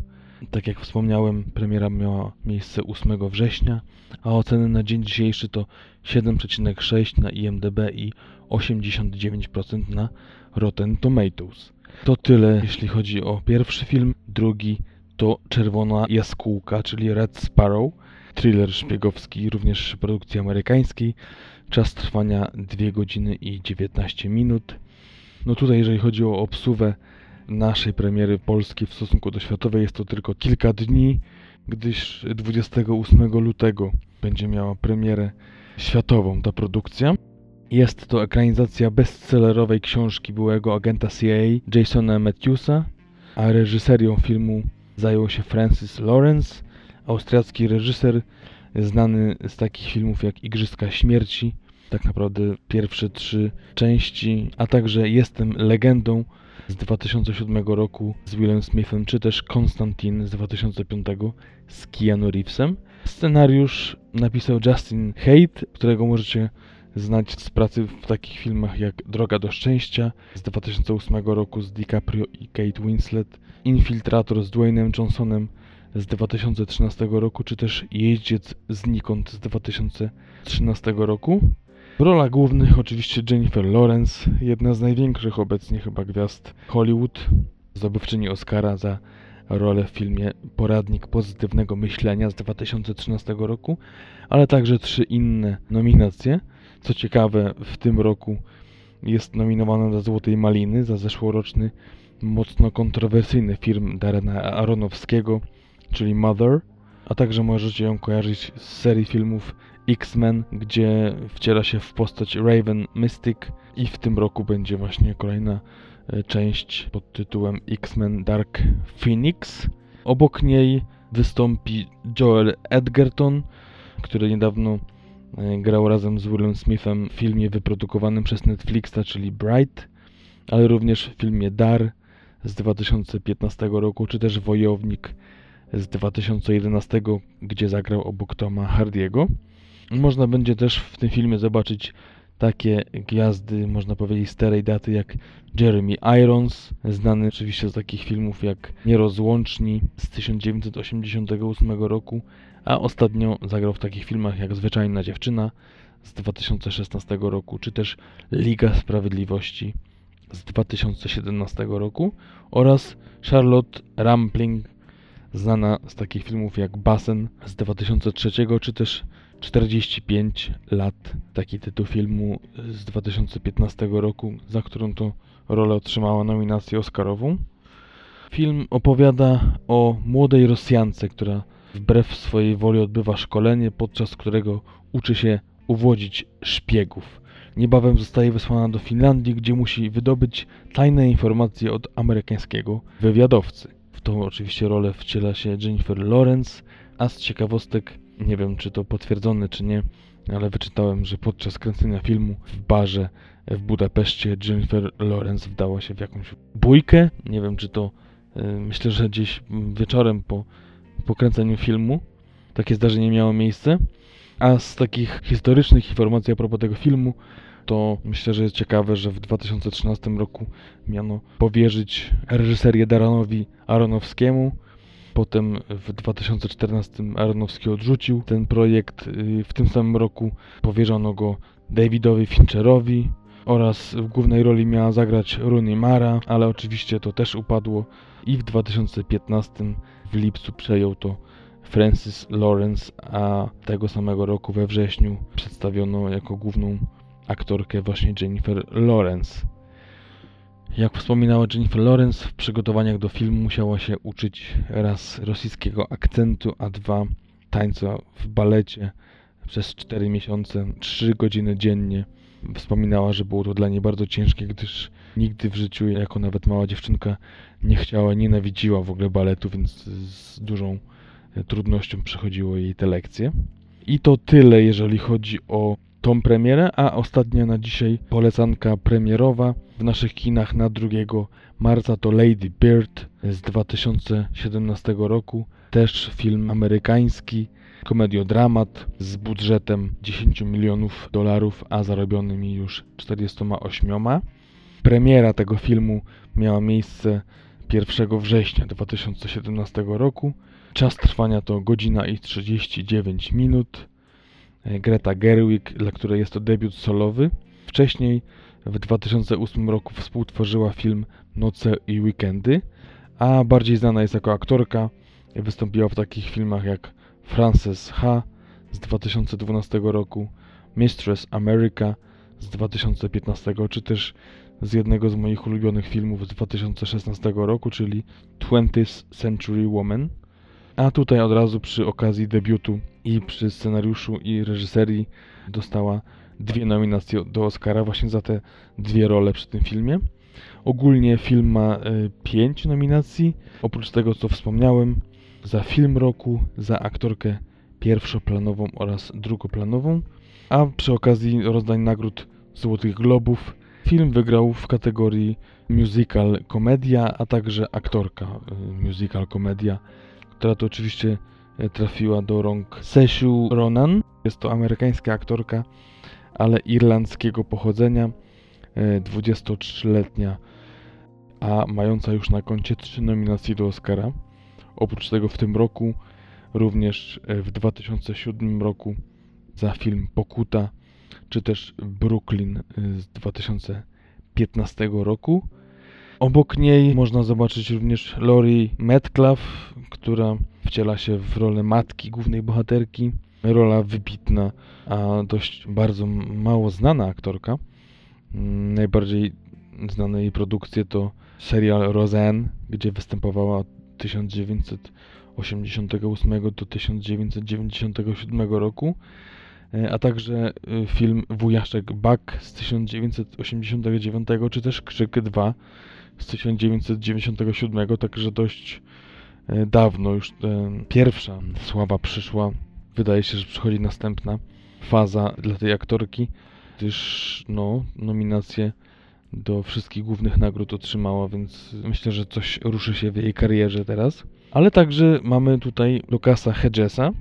Tak jak wspomniałem, premiera miała miejsce 8 września, a oceny na dzień dzisiejszy to 7,6 na IMDb i 89% na Rotten Tomatoes. To tyle, jeśli chodzi o pierwszy film. Drugi to Czerwona Jaskółka, czyli Red Sparrow, thriller szpiegowski, również produkcji amerykańskiej. Czas trwania 2 godziny i 19 minut. No tutaj, jeżeli chodzi o obsuwę naszej premiery polskiej w stosunku do światowej, jest to tylko kilka dni, gdyż 28 lutego będzie miała premierę światową ta produkcja. Jest to ekranizacja bestsellerowej książki byłego agenta CIA Jasona Matthewsa, a reżyserią filmu zajął się Francis Lawrence, austriacki reżyser znany z takich filmów jak Igrzyska Śmierci, tak naprawdę pierwsze trzy części, a także Jestem legendą z 2007 roku z Willem Smithem, czy też Konstantin z 2005 z Keanu Reevesem. Scenariusz napisał Justin Haidt, którego możecie znać z pracy w takich filmach jak Droga do Szczęścia z 2008 roku z DiCaprio i Kate Winslet, Infiltrator z Dwaynem Johnsonem z 2013 roku, czy też Jeździec znikąd z 2013 roku. W rolach głównych oczywiście Jennifer Lawrence, jedna z największych obecnie chyba gwiazd Hollywood, zdobywczyni Oscara za rolę w filmie Poradnik Pozytywnego Myślenia z 2013 roku, ale także trzy inne nominacje. Co ciekawe, w tym roku jest nominowana do Złotej Maliny za zeszłoroczny, mocno kontrowersyjny film Darena Aronowskiego, czyli Mother, a także możecie ją kojarzyć z serii filmów X-Men, gdzie wciela się w postać Raven Mystic i w tym roku będzie właśnie kolejna e, część pod tytułem X-Men Dark Phoenix. Obok niej wystąpi Joel Edgerton, który niedawno e, grał razem z Willem Smithem w filmie wyprodukowanym przez Netflixa, czyli Bright, ale również w filmie Dar z 2015 roku, czy też Wojownik z 2011, gdzie zagrał obok Toma Hardiego. Można będzie też w tym filmie zobaczyć takie gwiazdy, można powiedzieć starej daty jak Jeremy Irons, znany oczywiście z takich filmów jak Nierozłączni z 1988 roku, a ostatnio zagrał w takich filmach jak Zwyczajna Dziewczyna z 2016 roku, czy też Liga Sprawiedliwości z 2017 roku oraz Charlotte Rampling, znana z takich filmów jak Basen z 2003, czy też 45 lat, taki tytuł filmu z 2015 roku, za którą to rolę otrzymała nominację Oscarową. Film opowiada o młodej Rosjance, która wbrew swojej woli odbywa szkolenie, podczas którego uczy się uwodzić szpiegów. Niebawem zostaje wysłana do Finlandii, gdzie musi wydobyć tajne informacje od amerykańskiego wywiadowcy. W tą oczywiście rolę wciela się Jennifer Lawrence, a z ciekawostek nie wiem, czy to potwierdzone, czy nie, ale wyczytałem, że podczas kręcenia filmu w barze w Budapeszcie Jennifer Lawrence wdała się w jakąś bójkę. Nie wiem, czy to y, myślę, że gdzieś wieczorem po, po kręceniu filmu takie zdarzenie miało miejsce. A z takich historycznych informacji a propos tego filmu, to myślę, że jest ciekawe, że w 2013 roku miano powierzyć reżyserię Daranowi Aronowskiemu, Potem w 2014 Aronowski odrzucił ten projekt. Y, w tym samym roku powierzono go Davidowi Fincherowi oraz w głównej roli miała zagrać Rooney Mara, ale oczywiście to też upadło i w 2015 w lipcu przejął to Francis Lawrence, a tego samego roku we wrześniu przedstawiono jako główną aktorkę właśnie Jennifer Lawrence. Jak wspominała Jennifer Lawrence, w przygotowaniach do filmu musiała się uczyć raz rosyjskiego akcentu, a dwa tańca w balecie przez 4 miesiące, 3 godziny dziennie. Wspominała, że było to dla niej bardzo ciężkie, gdyż nigdy w życiu, jako nawet mała dziewczynka, nie chciała, nienawidziła w ogóle baletu, więc z dużą trudnością przechodziło jej te lekcje. I to tyle, jeżeli chodzi o tą premierę, a ostatnia na dzisiaj polecanka premierowa w naszych kinach na 2 marca to Lady Bird z 2017 roku. Też film amerykański, komediodramat z budżetem 10 milionów dolarów, a zarobionymi już 48. Premiera tego filmu miała miejsce 1 września 2017 roku. Czas trwania to godzina i 39 minut. Greta Gerwig, dla której jest to debiut solowy. Wcześniej w 2008 roku współtworzyła film Noce i Weekendy, a bardziej znana jest jako aktorka. Wystąpiła w takich filmach jak Frances H. z 2012 roku, Mistress America z 2015, czy też z jednego z moich ulubionych filmów z 2016 roku, czyli 20th Century Woman. A tutaj od razu przy okazji debiutu i przy scenariuszu i reżyserii dostała dwie nominacje do Oscara właśnie za te dwie role przy tym filmie. Ogólnie film ma y, pięć nominacji, oprócz tego co wspomniałem, za film roku, za aktorkę pierwszoplanową oraz drugoplanową, a przy okazji rozdań nagród Złotych Globów film wygrał w kategorii musical komedia, a także aktorka y, musical komedia, która to oczywiście y, trafiła do rąk Sesiu Ronan. Jest to amerykańska aktorka, ale irlandzkiego pochodzenia, 23-letnia, a mająca już na koncie trzy nominacje do Oscara. Oprócz tego w tym roku, również e, w 2007 roku za film Pokuta, czy też Brooklyn e, z 2015 roku. Obok niej można zobaczyć również Lori Metcalf, która wciela się w rolę matki głównej bohaterki. Rola wybitna, a dość bardzo mało znana aktorka. Mm, najbardziej znane jej produkcje to serial Roseanne, gdzie występowała 1988 do 1997 roku, e, a także e, film Wujaszek Buck z 1989, czy też Krzyk 2 z 1997, także dość e, dawno już pierwsza sława przyszła. Wydaje się, że przychodzi następna faza dla tej aktorki, gdyż no, nominacje do wszystkich głównych nagród otrzymała, więc myślę, że coś ruszy się w jej karierze teraz. Ale także mamy tutaj Lucasa Hedgesa,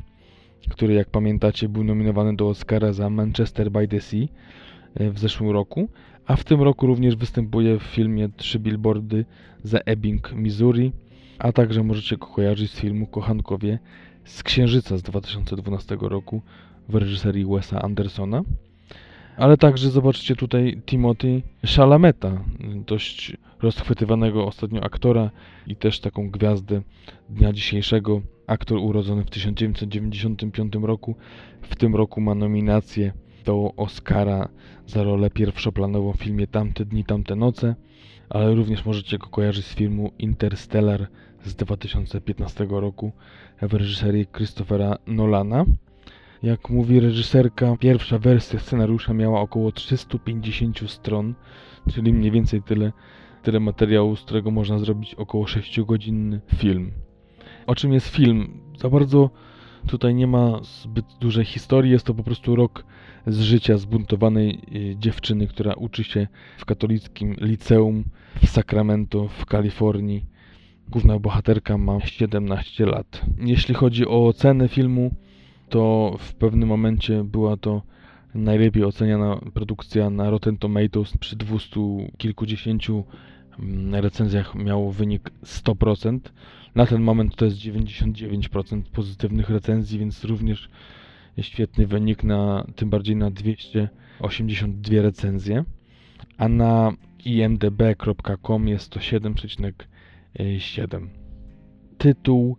który jak pamiętacie był nominowany do Oscara za Manchester by the Sea e, w zeszłym roku, a w tym roku również występuje w filmie Trzy Billboardy za Ebbing, Missouri, a także możecie go kojarzyć z filmu Kochankowie z Księżyca z 2012 roku w reżyserii Wesa Andersona. Ale także zobaczcie tutaj Timothy Shalameta, dość rozchwytywanego ostatnio aktora i też taką gwiazdę dnia dzisiejszego. Aktor urodzony w 1995 roku. W tym roku ma nominację do Oscara za rolę pierwszoplanową w filmie Tamte dni, tamte noce, ale również możecie go kojarzyć z filmu Interstellar z 2015 roku w reżyserii Christophera Nolana. Jak mówi reżyserka, pierwsza wersja scenariusza miała około 350 stron, czyli mniej więcej tyle, tyle materiału, z którego można zrobić około 6-godzinny film. O czym jest film? Za bardzo tutaj nie ma zbyt dużej historii, jest to po prostu rok z życia zbuntowanej y, dziewczyny, która uczy się w katolickim liceum w Sacramento w Kalifornii. Główna bohaterka ma 17 lat. Jeśli chodzi o ocenę filmu, to w pewnym momencie była to najlepiej oceniana produkcja na Rotten Tomatoes przy 200 kilkudziesięciu mm, recenzjach miało wynik 100%. Na ten moment to jest 99% pozytywnych recenzji, więc również świetny wynik na tym bardziej na 282 recenzje. A na imdb.com jest to 7,7. Tytuł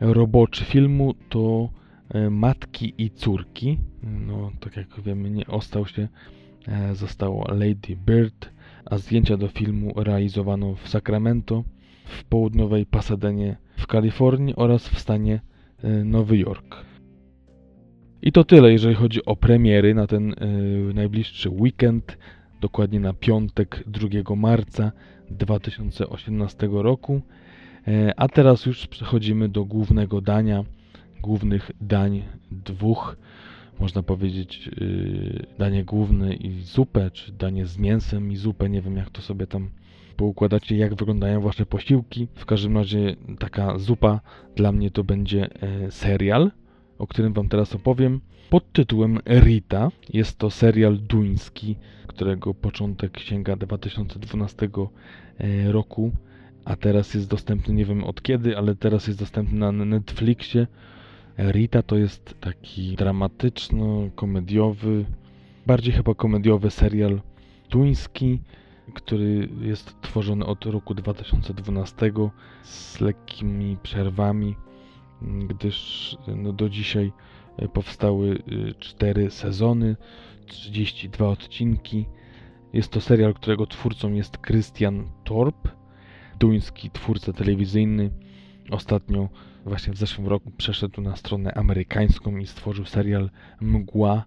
roboczy filmu to E, matki i córki. No, tak jak wiemy, nie ostał się, e, zostało Lady Bird, a zdjęcia do filmu realizowano w Sacramento, w południowej Pasadenie w Kalifornii oraz w stanie e, Nowy Jork. I to tyle, jeżeli chodzi o premiery na ten najbliższy weekend, dokładnie na piątek 2 marca 2018 roku. A teraz już przechodzimy do głównego dania głównych dań, dwóch, można powiedzieć, yy, danie główne i zupę, czy danie z mięsem i zupę, nie wiem jak to sobie tam poukładacie, jak wyglądają wasze posiłki. W każdym razie taka zupa dla mnie to będzie e, serial o którym Wam teraz opowiem, pod tytułem Rita. Jest to serial duński, którego początek sięga 2012 e, roku, a teraz jest dostępny, nie wiem od kiedy, ale teraz jest dostępny na Netflixie. Rita to jest taki dramatyczno-komediowy, bardziej chyba komediowy serial duński, który jest tworzony od roku 2012 z lekkimi przerwami, gdyż no, do dzisiaj powstały 4 e, sezony, 32 odcinki. Jest to serial, którego twórcą jest Christian Torp, duński twórca telewizyjny. Ostatnio, właśnie w zeszłym roku, przeszedł na stronę amerykańską i stworzył serial Mgła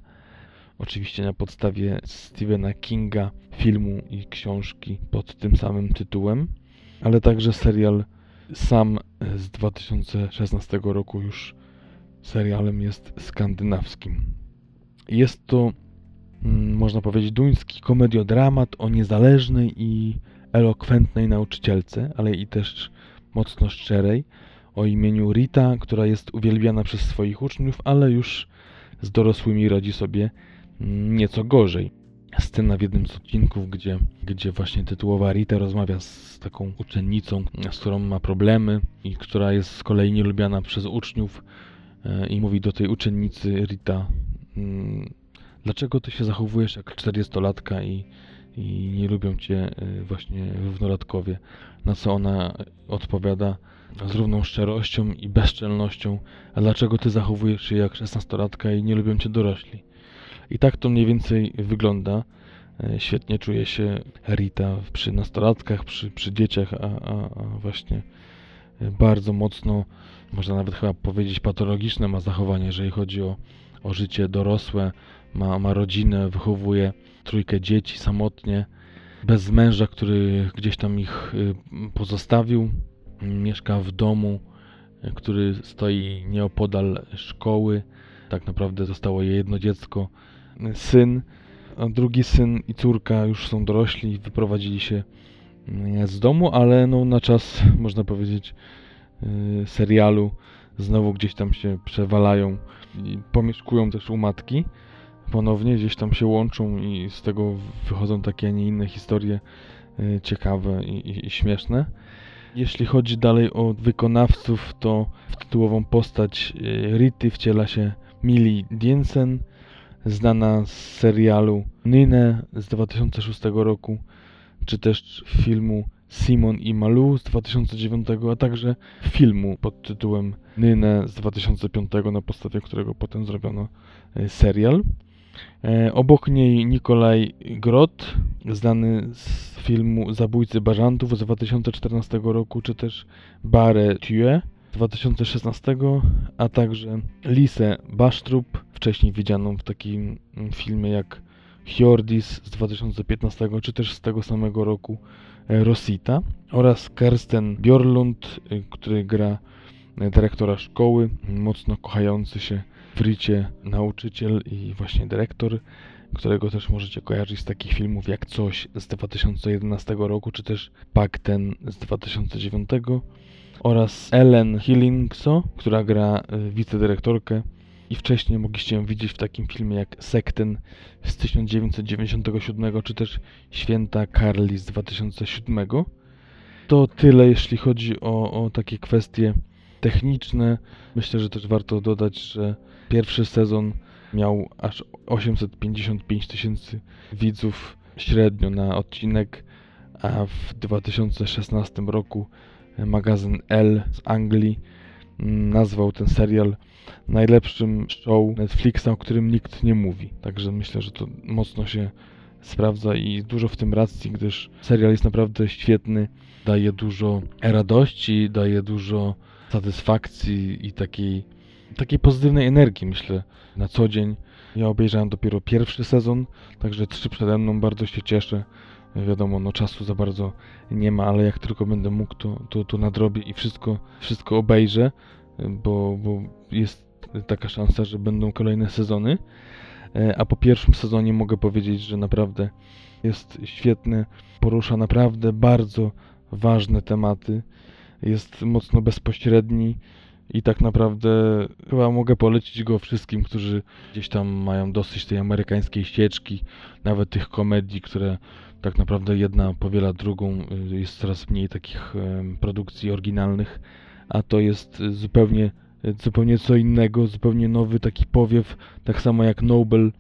oczywiście na podstawie Stephena Kinga, filmu i książki pod tym samym tytułem, ale także serial sam z 2016 roku już serialem jest skandynawskim. Jest to, można powiedzieć, duński komediodramat o niezależnej i elokwentnej nauczycielce, ale i też mocno szczerej, o imieniu Rita, która jest uwielbiana przez swoich uczniów, ale już z dorosłymi radzi sobie nieco gorzej. Scena w jednym z odcinków, gdzie, gdzie właśnie tytułowa Rita rozmawia z taką uczennicą, z którą ma problemy i która jest z kolei nielubiana przez uczniów e, i mówi do tej uczennicy Rita, mm, dlaczego ty się zachowujesz jak 40-latka i, i nie lubią cię e, właśnie równolatkowie. Na co ona odpowiada z równą szczerością i bezczelnością, a dlaczego ty zachowujesz się jak 16-latka i nie lubią cię dorośli. I tak to mniej więcej wygląda. E, świetnie czuje się Rita przy nastolatkach, przy, przy dzieciach, a, a, a właśnie e, bardzo mocno, można nawet chyba powiedzieć patologiczne ma zachowanie, jeżeli chodzi o, o życie dorosłe, ma, ma rodzinę, wychowuje trójkę dzieci samotnie, bez męża, który gdzieś tam ich y, pozostawił, mieszka w domu, y, który stoi nieopodal szkoły. Tak naprawdę zostało jej jedno dziecko, syn, a drugi syn i córka już są dorośli, wyprowadzili się z domu, ale no na czas, można powiedzieć, y, serialu znowu gdzieś tam się przewalają i pomieszkują też u matki ponownie, gdzieś tam się łączą i z tego wychodzą takie, a nie inne historie y, ciekawe i, i, i śmieszne. Jeśli chodzi dalej o wykonawców, to w tytułową postać y, Rity wciela się Millie Diensen, znana z serialu Nynę z 2006 roku, czy też filmu Simon i Malu z 2009, a także filmu pod tytułem Nynę z 2005, na podstawie którego potem zrobiono e, serial. E, obok niej Nikolaj Grot, znany z filmu Zabójcy Bażantów z 2014 roku, czy też Bare Tue 2016, a także Lisę Basztrup, wcześniej widzianą w takim filmie jak Hjordis z 2015, czy też z tego samego roku e, Rosita oraz Kersten Bjorlund, e, który gra dyrektora szkoły, mocno kochający się w Ricie nauczyciel i właśnie dyrektor, którego też możecie kojarzyć z takich filmów jak Coś z 2011 roku, czy też Pakten z 2009 oraz Ellen Hillingso, która gra y, wicedyrektorkę i wcześniej mogliście ją widzieć w takim filmie jak Sekten z 1997 czy też Święta Carly z 2007. To tyle jeśli chodzi o, o takie kwestie techniczne. Myślę, że też warto dodać, że pierwszy sezon miał aż 855 tysięcy widzów średnio na odcinek, a w 2016 roku magazyn L z Anglii mm, nazwał ten serial najlepszym show Netflixa, o którym nikt nie mówi. Także myślę, że to mocno się sprawdza i dużo w tym racji, gdyż serial jest naprawdę świetny, daje dużo radości, daje dużo satysfakcji i takiej, takiej pozytywnej energii, myślę, na co dzień. Ja obejrzałem dopiero pierwszy sezon, także trzy przede mną, bardzo się cieszę. Wiadomo, no czasu za bardzo nie ma, ale jak tylko będę mógł, to, to, to nadrobię i wszystko, wszystko obejrzę, bo, bo jest taka szansa, że będą kolejne sezony. E, a po pierwszym sezonie mogę powiedzieć, że naprawdę jest świetny, porusza naprawdę bardzo ważne tematy, jest mocno bezpośredni i tak naprawdę chyba mogę polecić go wszystkim, którzy gdzieś tam mają dosyć tej amerykańskiej ścieżki, nawet tych komedii, które tak naprawdę jedna powiela drugą, y, jest coraz mniej takich produkcji oryginalnych, a to jest zupełnie, zupełnie co innego, zupełnie nowy taki powiew, tak samo jak Nobel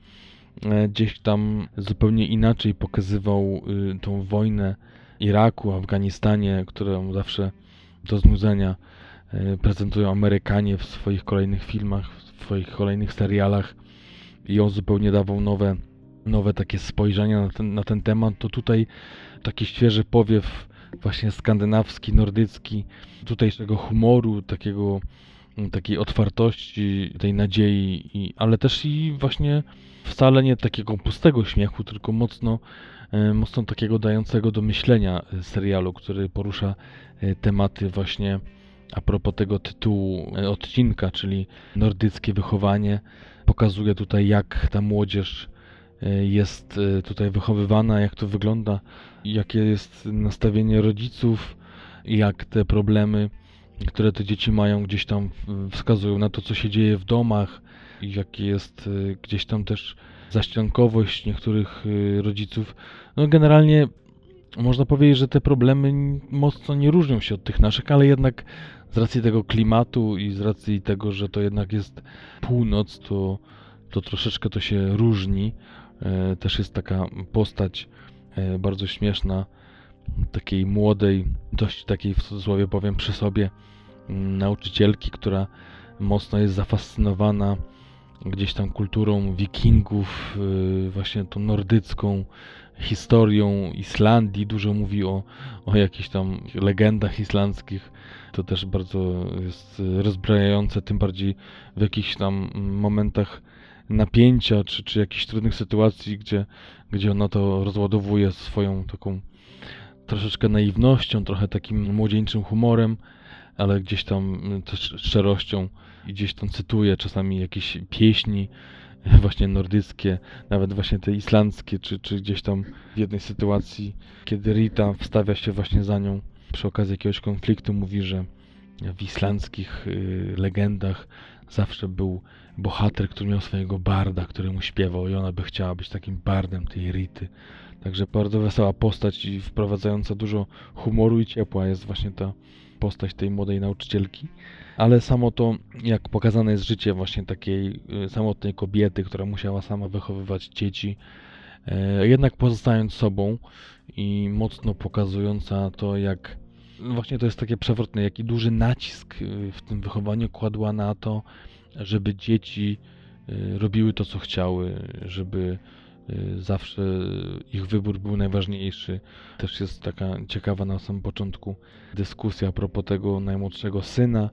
e, gdzieś tam zupełnie inaczej pokazywał y, tą wojnę Iraku, Afganistanie, którą zawsze do znudzenia prezentują Amerykanie w swoich kolejnych filmach, w swoich kolejnych serialach i on zupełnie dawał nowe, nowe takie spojrzenia na ten, na ten temat, to tutaj taki świeży powiew właśnie skandynawski, nordycki, tutejszego humoru, takiego, takiej otwartości, tej nadziei, i, ale też i właśnie wcale nie takiego pustego śmiechu, tylko mocno, e, mocno takiego dającego do myślenia e, serialu, który porusza e, tematy właśnie a propos tego tytułu odcinka, czyli nordyckie wychowanie. Pokazuje tutaj, jak ta młodzież jest tutaj wychowywana, jak to wygląda, jakie jest nastawienie rodziców, jak te problemy, które te dzieci mają, gdzieś tam wskazują na to, co się dzieje w domach, jakie jest gdzieś tam też zaściankowość niektórych rodziców. No generalnie można powiedzieć, że te problemy mocno nie różnią się od tych naszych, ale jednak z racji tego klimatu i z racji tego, że to jednak jest północ, to, to troszeczkę to się różni. E, też jest taka postać e, bardzo śmieszna, takiej młodej, dość takiej w cudzysłowie powiem przy sobie mm, nauczycielki, która mocno jest zafascynowana gdzieś tam kulturą wikingów, y, właśnie tą nordycką historią Islandii. Dużo mówi o, o jakichś tam legendach islandzkich. To też bardzo jest rozbrajające, tym bardziej w jakichś tam momentach napięcia, czy, czy jakichś trudnych sytuacji, gdzie, gdzie ona to rozładowuje swoją taką troszeczkę naiwnością, trochę takim młodzieńczym humorem, ale gdzieś tam też szczerością i gdzieś tam cytuję czasami jakieś pieśni [laughs] właśnie nordyckie, nawet właśnie te islandzkie, czy, czy gdzieś tam w jednej sytuacji, kiedy Rita wstawia się właśnie za nią przy okazji jakiegoś konfliktu, mówi, że w islandzkich y, legendach zawsze był bohater, który miał swojego barda, który mu śpiewał i ona by chciała być takim bardem tej Rity. Także bardzo wesoła postać i wprowadzająca dużo humoru i ciepła jest właśnie ta postać tej młodej nauczycielki ale samo to, jak pokazane jest życie właśnie takiej y, samotnej kobiety, która musiała sama wychowywać dzieci, e, jednak pozostając sobą i mocno pokazująca to, jak no właśnie to jest takie przewrotne, jaki duży nacisk y, w tym wychowaniu kładła na to, żeby dzieci y, robiły to, co chciały, żeby zawsze ich wybór był najważniejszy. Też jest taka ciekawa na samym początku dyskusja a propos tego najmłodszego syna,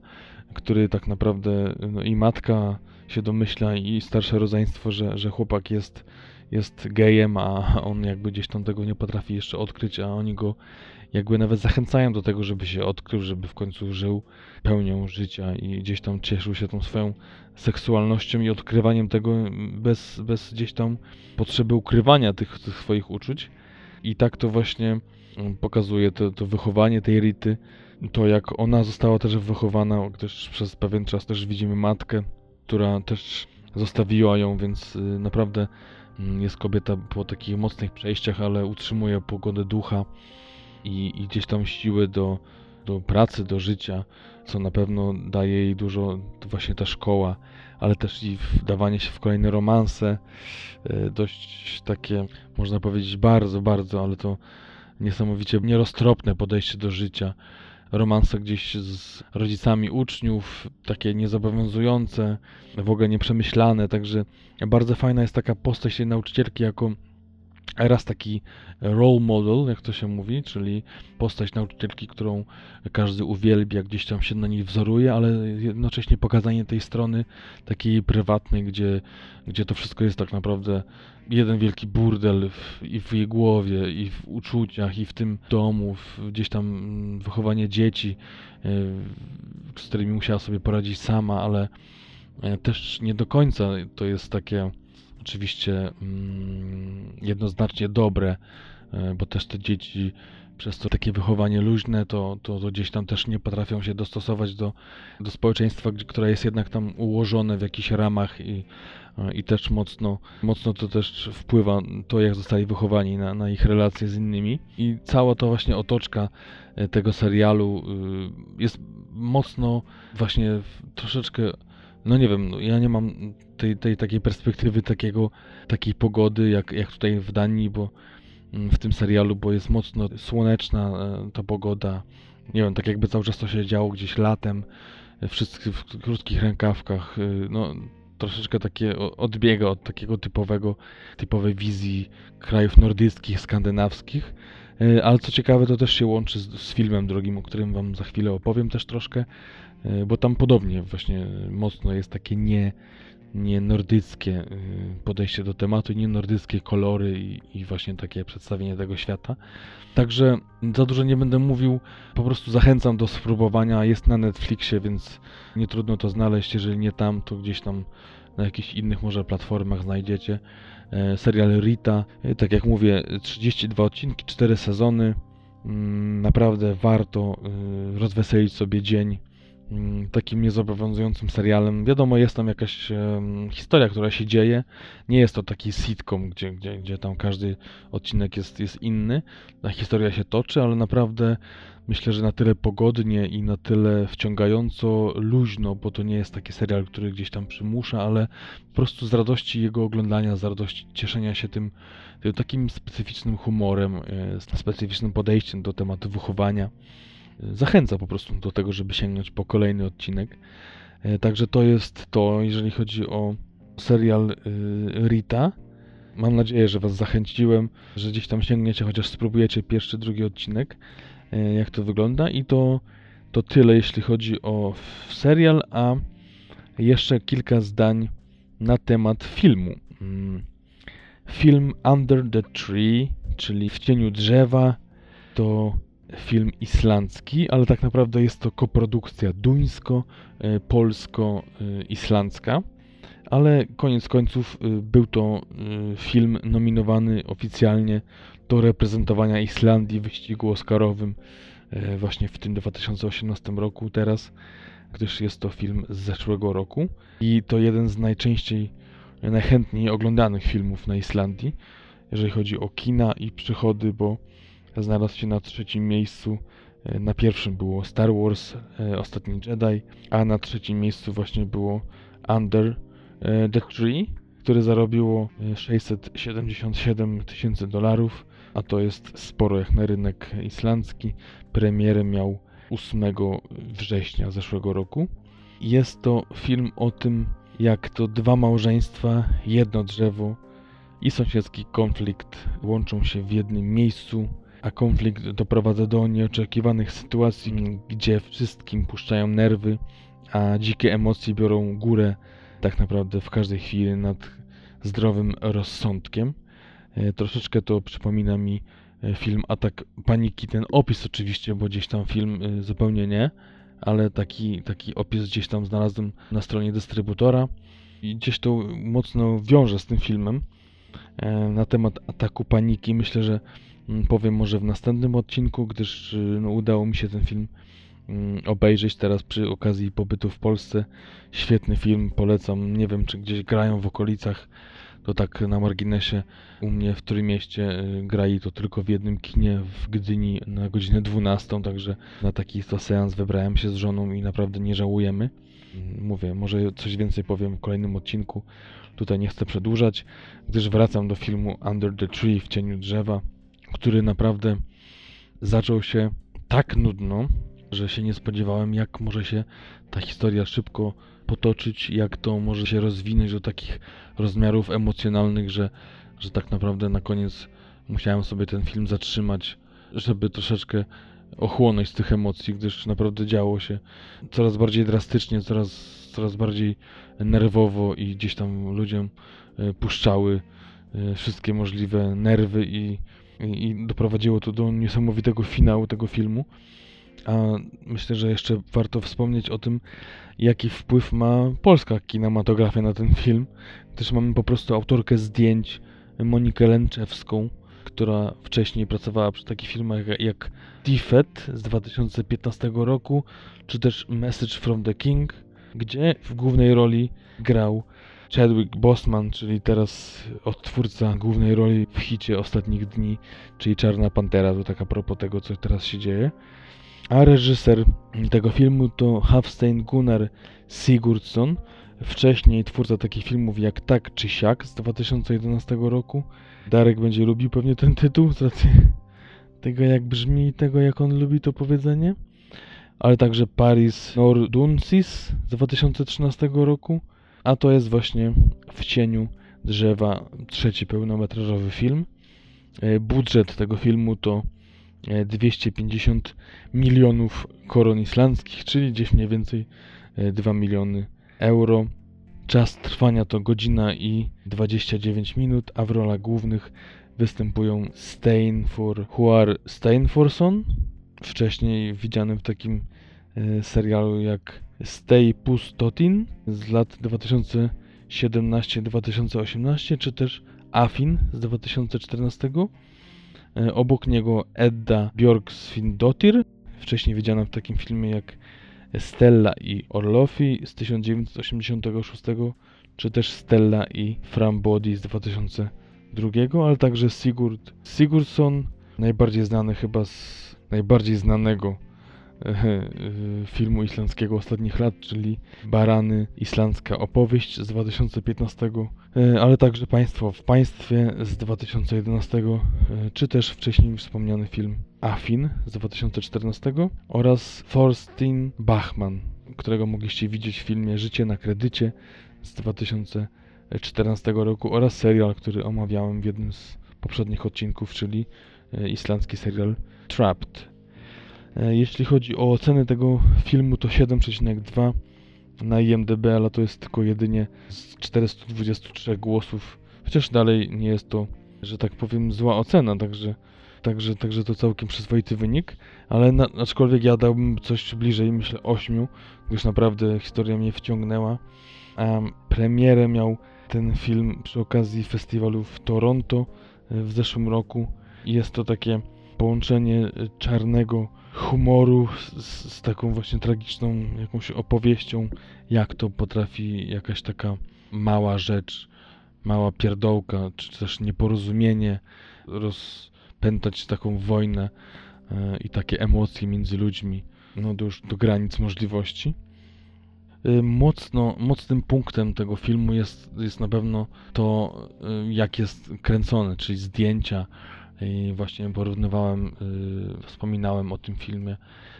który tak naprawdę no, i matka się domyśla i starsze rodzeństwo, że, że chłopak jest, jest gejem, a on jakby gdzieś tam tego nie potrafi jeszcze odkryć, a oni go jakby nawet zachęcają do tego, żeby się odkrył, żeby w końcu żył pełnią życia i gdzieś tam cieszył się tą swoją seksualnością i odkrywaniem tego bez, bez gdzieś tam potrzeby ukrywania tych, tych swoich uczuć. I tak to właśnie pokazuje to, to wychowanie tej Rity, to jak ona została też wychowana, gdyż przez pewien czas też widzimy matkę, która też zostawiła ją, więc y, naprawdę mm, jest kobieta po takich mocnych przejściach, ale utrzymuje pogodę ducha i, i gdzieś tam siły do, do pracy, do życia, co na pewno daje jej dużo właśnie ta szkoła, ale też i wdawanie się w kolejne romanse, y, dość takie, można powiedzieć, bardzo, bardzo, ale to niesamowicie nieroztropne podejście do życia romanse gdzieś z rodzicami uczniów, takie niezobowiązujące, w ogóle nieprzemyślane, także bardzo fajna jest taka postać tej nauczycielki jako raz taki role model, jak to się mówi, czyli postać nauczycielki, którą każdy uwielbia, gdzieś tam się na niej wzoruje, ale jednocześnie pokazanie tej strony takiej prywatnej, gdzie, gdzie to wszystko jest tak naprawdę jeden wielki burdel w, i w jej głowie, i w uczuciach, i w tym domu, w, gdzieś tam mm, wychowanie dzieci, yy, z którymi musiała sobie poradzić sama, ale yy, też nie do końca to jest takie oczywiście mm, jednoznacznie dobre, e, bo też te dzieci przez to takie wychowanie luźne, to, to, to gdzieś tam też nie potrafią się dostosować do, do społeczeństwa, które jest jednak tam ułożone w jakichś ramach i, i też mocno, mocno to też wpływa to, jak zostali wychowani na, na ich relacje z innymi. I cała to właśnie otoczka e, tego serialu jest mocno właśnie troszeczkę no nie wiem, no ja nie mam tej, tej takiej perspektywy takiego, takiej pogody jak, jak tutaj w Danii, bo mm, w tym serialu, bo jest mocno słoneczna e, ta pogoda. Nie wiem, tak jakby cały czas to się działo gdzieś latem, wszystkich w krótkich rękawkach. Y, no, troszeczkę takie odbiega od takiego typowego, typowej wizji krajów nordyckich, skandynawskich. Ale co ciekawe, to też się łączy z, z filmem drogim, o którym Wam za chwilę opowiem też troszkę. E, bo tam podobnie właśnie mocno jest takie nie, nie nordyckie e, podejście do tematu, nie nordyckie kolory i, i, właśnie takie przedstawienie tego świata. Także za dużo nie będę mówił, po prostu zachęcam do spróbowania. Jest na Netflixie, więc nie trudno to znaleźć. Jeżeli nie tam, to gdzieś tam na jakichś innych może platformach znajdziecie. E, serial Rita, tak jak mówię, 32 odcinki, 4 sezony. Mm, naprawdę warto rozweselić sobie dzień takim niezobowiązującym serialem. Wiadomo, jest tam jakaś um, historia, która się dzieje. Nie jest to taki sitcom, gdzie, gdzie, gdzie tam każdy odcinek jest, jest inny. Ta historia się toczy, ale naprawdę myślę, że na tyle pogodnie i na tyle wciągająco luźno, bo to nie jest taki serial, który gdzieś tam przymusza, ale po prostu z radości jego oglądania, z radości cieszenia się tym, tym takim specyficznym humorem, e, z specyficznym podejściem do tematu wychowania zachęca po prostu do tego, żeby sięgnąć po kolejny odcinek. E, także to jest to, jeżeli chodzi o serial y, Rita. Mam nadzieję, że Was zachęciłem, że gdzieś tam sięgniecie, chociaż spróbujecie pierwszy, drugi odcinek, e, jak to wygląda. I to, to tyle, jeśli chodzi o serial, a jeszcze kilka zdań na temat filmu. Mm. Film Under the Tree, czyli w cieniu drzewa, to film islandzki, ale tak naprawdę jest to koprodukcja duńsko-polsko-islandzka. Ale koniec końców y, był to film nominowany oficjalnie do reprezentowania Islandii w wyścigu Oscarowym właśnie w tym 2018 roku teraz, gdyż jest to film z zeszłego roku i to jeden z najczęściej, najchętniej oglądanych filmów na Islandii, jeżeli chodzi o kina i przychody, bo znalazł się na trzecim miejscu. E, na pierwszym było Star Wars e, Ostatni Jedi, a na trzecim miejscu właśnie było Under e, the Tree, które zarobiło 677 tysięcy dolarów, a to jest sporo jak na rynek islandzki. Premierę miał 8 września zeszłego roku. Jest to film o tym, jak to dwa małżeństwa, jedno drzewo i sąsiedzki konflikt łączą się w jednym miejscu a konflikt doprowadza do nieoczekiwanych sytuacji, gdzie wszystkim puszczają nerwy, a dzikie emocje biorą górę tak naprawdę w każdej chwili nad zdrowym rozsądkiem. E, troszeczkę to przypomina mi e, film Atak Paniki, ten opis oczywiście, bo gdzieś tam film e, zupełnie nie, ale taki, taki opis gdzieś tam znalazłem na stronie dystrybutora i gdzieś to mocno wiąże z tym filmem na temat ataku paniki. Myślę, że powiem może w następnym odcinku, gdyż y, no, udało mi się ten film mm, obejrzeć teraz przy okazji pobytu w Polsce. Świetny film, polecam. Nie wiem, czy gdzieś grają w okolicach. To tak na marginesie u mnie w którym mieście y, grali to tylko w jednym kinie w Gdyni na godzinę 12, także na taki to seans wybrałem się z żoną i naprawdę nie żałujemy. Mm, mówię, może coś więcej powiem w kolejnym odcinku. Tutaj nie chcę przedłużać, gdyż wracam do filmu Under the Tree w cieniu drzewa który naprawdę zaczął się tak nudno, że się nie spodziewałem, jak może się ta historia szybko potoczyć, jak to może się rozwinąć do takich rozmiarów emocjonalnych, że, że tak naprawdę na koniec musiałem sobie ten film zatrzymać, żeby troszeczkę ochłonąć z tych emocji, gdyż naprawdę działo się coraz bardziej drastycznie, coraz, coraz bardziej nerwowo i gdzieś tam ludziom e, puszczały e, wszystkie możliwe nerwy i i doprowadziło to do niesamowitego finału tego filmu. A myślę, że jeszcze warto wspomnieć o tym, jaki wpływ ma polska kinematografia na ten film. Też mamy po prostu autorkę zdjęć, Monikę Lęczewską, która wcześniej pracowała przy takich filmach jak, jak Defet z 2015 roku, czy też Message from the King, gdzie w głównej roli grał Chadwick Boseman, czyli teraz odtwórca głównej roli w hicie ostatnich dni, czyli Czarna Pantera, to tak a propos tego, co teraz się dzieje. A reżyser tego filmu to Hafstein Gunnar Sigurdsson, wcześniej twórca takich filmów jak Tak czy Siak z 2011 roku. Darek będzie lubił pewnie ten tytuł z racji [laughs] tego jak brzmi i tego jak on lubi to powiedzenie. Ale także Paris Nordunsis z 2013 roku, a to jest właśnie W cieniu drzewa trzeci pełnometrażowy film. E, budżet tego filmu to 250 e, milionów koron islandzkich, czyli gdzieś mniej więcej 2 e, miliony euro. Czas trwania to godzina i 29 minut, a w rolach głównych występują Steinfor Huar Steinforson, wcześniej widziany w takim serialu jak Stay Pustotin z lat 2017-2018, czy też Afin z 2014. E, obok niego Edda Björksvindotir, wcześniej widziana w takim filmie jak Stella i Orlofi z 1986, czy też Stella i Frambody z 2002, ale także Sigurd Sigurdsson, najbardziej znany chyba z najbardziej znanego [laughs] filmu islandzkiego ostatnich lat, czyli Barany, islandzka opowieść z 2015, e, ale także Państwo w Państwie z 2011, e, czy też wcześniej wspomniany film Afin z 2014 oraz Thorstein Bachmann, którego mogliście widzieć w filmie Życie na kredycie z 2014 roku oraz serial, który omawiałem w jednym z poprzednich odcinków, czyli e, islandzki serial Trapped. E, jeśli chodzi o ocenę tego filmu, to 7,2 na IMDb, ale to jest tylko jedynie z 423 głosów, chociaż dalej nie jest to, że tak powiem, zła ocena, także, także, także to całkiem przyzwoity wynik, ale na, aczkolwiek ja dałbym coś bliżej, myślę 8, gdyż naprawdę historia mnie wciągnęła. A premierę miał ten film przy okazji festiwalu w Toronto e, w zeszłym roku. Jest to takie połączenie czarnego humoru z, z, taką właśnie tragiczną jakąś opowieścią, jak to potrafi jakaś taka mała rzecz, mała pierdołka, czy też nieporozumienie rozpętać taką wojnę e, i takie emocje między ludźmi, no do już do granic możliwości. E, mocno, mocnym punktem tego filmu jest, jest na pewno to, e, jak jest kręcony, czyli zdjęcia, i właśnie porównywałem, yy, wspominałem o tym filmie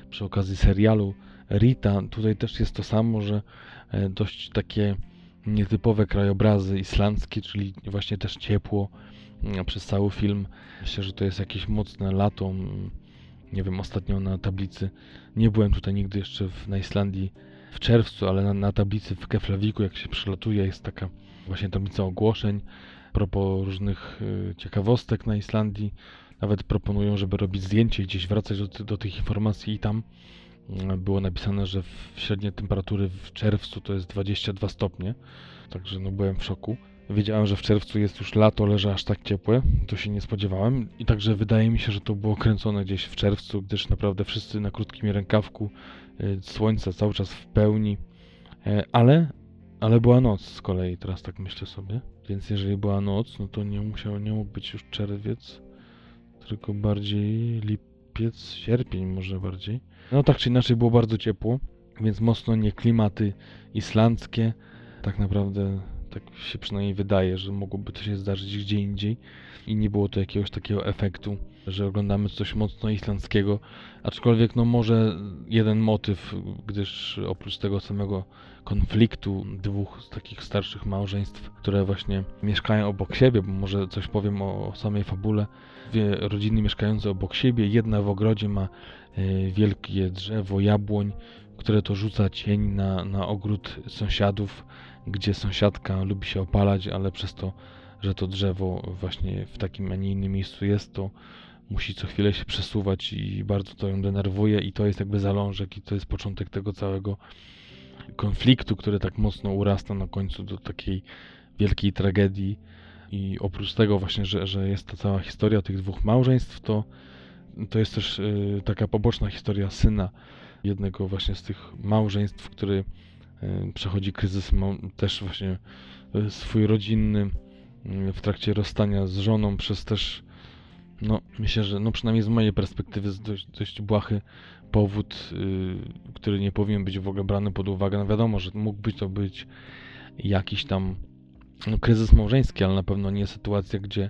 przy okazji serialu Rita. Tutaj też jest to samo, że yy, dość takie nietypowe krajobrazy islandzkie, czyli właśnie też ciepło yy, przez cały film. Myślę, że to jest jakieś mocne lato. Nie wiem, ostatnio na tablicy, nie byłem tutaj nigdy jeszcze w, na Islandii w czerwcu, ale na, na tablicy w Keflaviku, jak się przelatuje, jest taka właśnie tablica ogłoszeń propos różnych y, ciekawostek na Islandii. Nawet proponują, żeby robić zdjęcie gdzieś wracać do, do tych informacji i tam y, było napisane, że średnie temperatury w czerwcu to jest 22 stopnie. Także no byłem w szoku. Wiedziałem, że w czerwcu jest już lato, leży aż tak ciepłe, to się nie spodziewałem. I także wydaje mi się, że to było kręcone gdzieś w czerwcu, gdyż naprawdę wszyscy na krótkim rękawku, y, słońce cały czas w pełni. Ale ale była noc z kolei, teraz tak myślę sobie. Więc jeżeli była noc, no to nie musiał, nie mógł być już czerwiec, tylko bardziej lipiec, sierpień może bardziej. No tak czy inaczej było bardzo ciepło, więc mocno nie klimaty islandzkie. Tak naprawdę tak się przynajmniej wydaje, że mogłoby to się zdarzyć gdzie indziej i nie było to jakiegoś takiego efektu, że oglądamy coś mocno islandzkiego, aczkolwiek no może jeden motyw, gdyż oprócz tego samego konfliktu dwóch takich starszych małżeństw, które właśnie mieszkają obok siebie, bo może coś powiem o, samej fabule, dwie rodziny mieszkające obok siebie, jedna w ogrodzie ma y, wielkie drzewo jabłoń, które to rzuca cień na, na ogród sąsiadów, gdzie sąsiadka lubi się opalać, ale przez to, że to drzewo właśnie w takim, a nie innym miejscu jest, to musi co chwilę się przesuwać i bardzo to ją denerwuje i to jest jakby zalążek i to jest początek tego całego konfliktu, który tak mocno urasta na końcu do takiej wielkiej tragedii. I oprócz tego właśnie, że, że jest ta cała historia tych dwóch małżeństw, to, to jest też y, taka poboczna historia syna jednego właśnie z tych małżeństw, który przechodzi kryzys też właśnie y, swój rodzinny w trakcie rozstania z żoną przez też no myślę, że no przynajmniej z mojej perspektywy dość, dość błahy powód, który nie powinien być w ogóle brany pod uwagę. No wiadomo, że mógłby to być jakiś tam no, kryzys małżeński, ale na pewno nie sytuacja, gdzie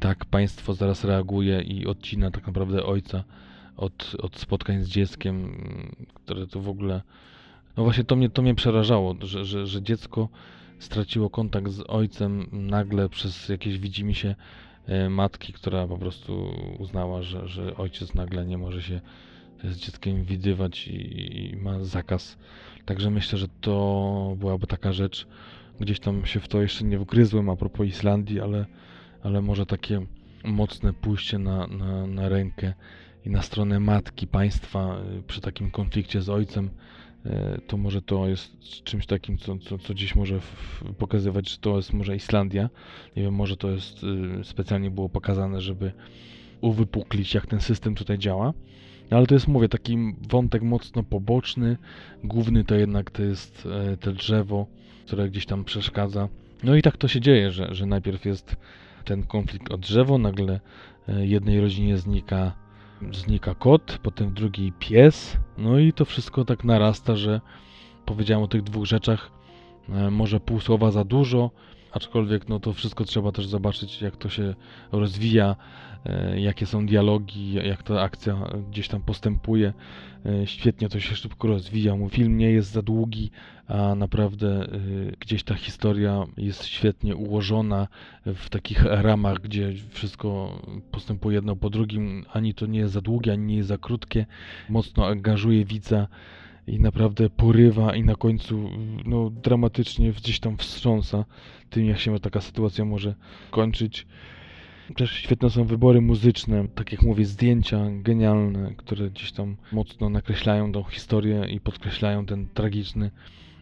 tak państwo zaraz reaguje i odcina tak naprawdę ojca od, od spotkań z dzieckiem, które to w ogóle. No właśnie to mnie, to mnie przerażało, że, że, że dziecko straciło kontakt z ojcem nagle przez jakieś widzimy się e, matki, która po prostu uznała, że, że ojciec nagle nie może się z dzieckiem widywać i, i ma zakaz. Także myślę, że to byłaby taka rzecz, Gdzieś tam się w to jeszcze nie wgryzłem a propos Islandii, ale, ale może takie mocne pójście na, na, na rękę i na stronę matki państwa y, przy takim konflikcie z ojcem, to może to jest czymś takim, co, co, co gdzieś może pokazywać, że to jest może Islandia. Nie wiem, może to jest y, specjalnie było pokazane, żeby uwypuklić, jak ten system tutaj działa. No ale to jest, mówię, taki wątek mocno poboczny. Główny to jednak to jest te drzewo, które gdzieś tam przeszkadza. No i tak to się dzieje, że, że najpierw jest ten konflikt o drzewo, nagle e, jednej rodzinie znika, znika kot, potem w drugiej pies, no i to wszystko tak narasta, że powiedziałem o tych dwóch rzeczach, e, może pół słowa za dużo, aczkolwiek no to wszystko trzeba też zobaczyć, jak to się rozwija, jakie są dialogi, jak ta akcja gdzieś tam postępuje. E, świetnie to się szybko rozwija. Film nie jest za długi, a naprawdę e, gdzieś ta historia jest świetnie ułożona w takich ramach, gdzie wszystko postępuje jedno po drugim. Ani to nie jest za długie, ani nie jest za krótkie. Mocno angażuje widza i naprawdę porywa i na końcu no, dramatycznie gdzieś tam wstrząsa tym, jak się taka sytuacja może kończyć. Też świetne są wybory muzyczne, tak jak mówię, zdjęcia genialne, które gdzieś tam mocno nakreślają tą historię i podkreślają ten tragiczny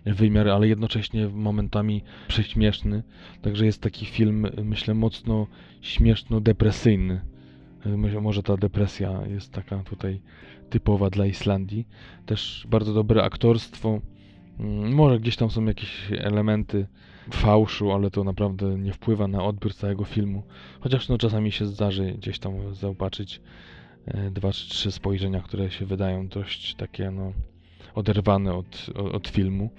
wymiar, ale jednocześnie momentami prześmieszny. Także jest taki film, myślę, mocno śmieszno-depresyjny. Może ta depresja jest taka tutaj typowa dla Islandii. Też bardzo dobre aktorstwo. Mm, może gdzieś tam są jakieś elementy fałszu, ale to naprawdę nie wpływa na odbiór całego filmu. Chociaż no czasami się zdarzy gdzieś tam zobaczyć e, dwa czy trzy spojrzenia, które się wydają dość takie no oderwane od, od filmu,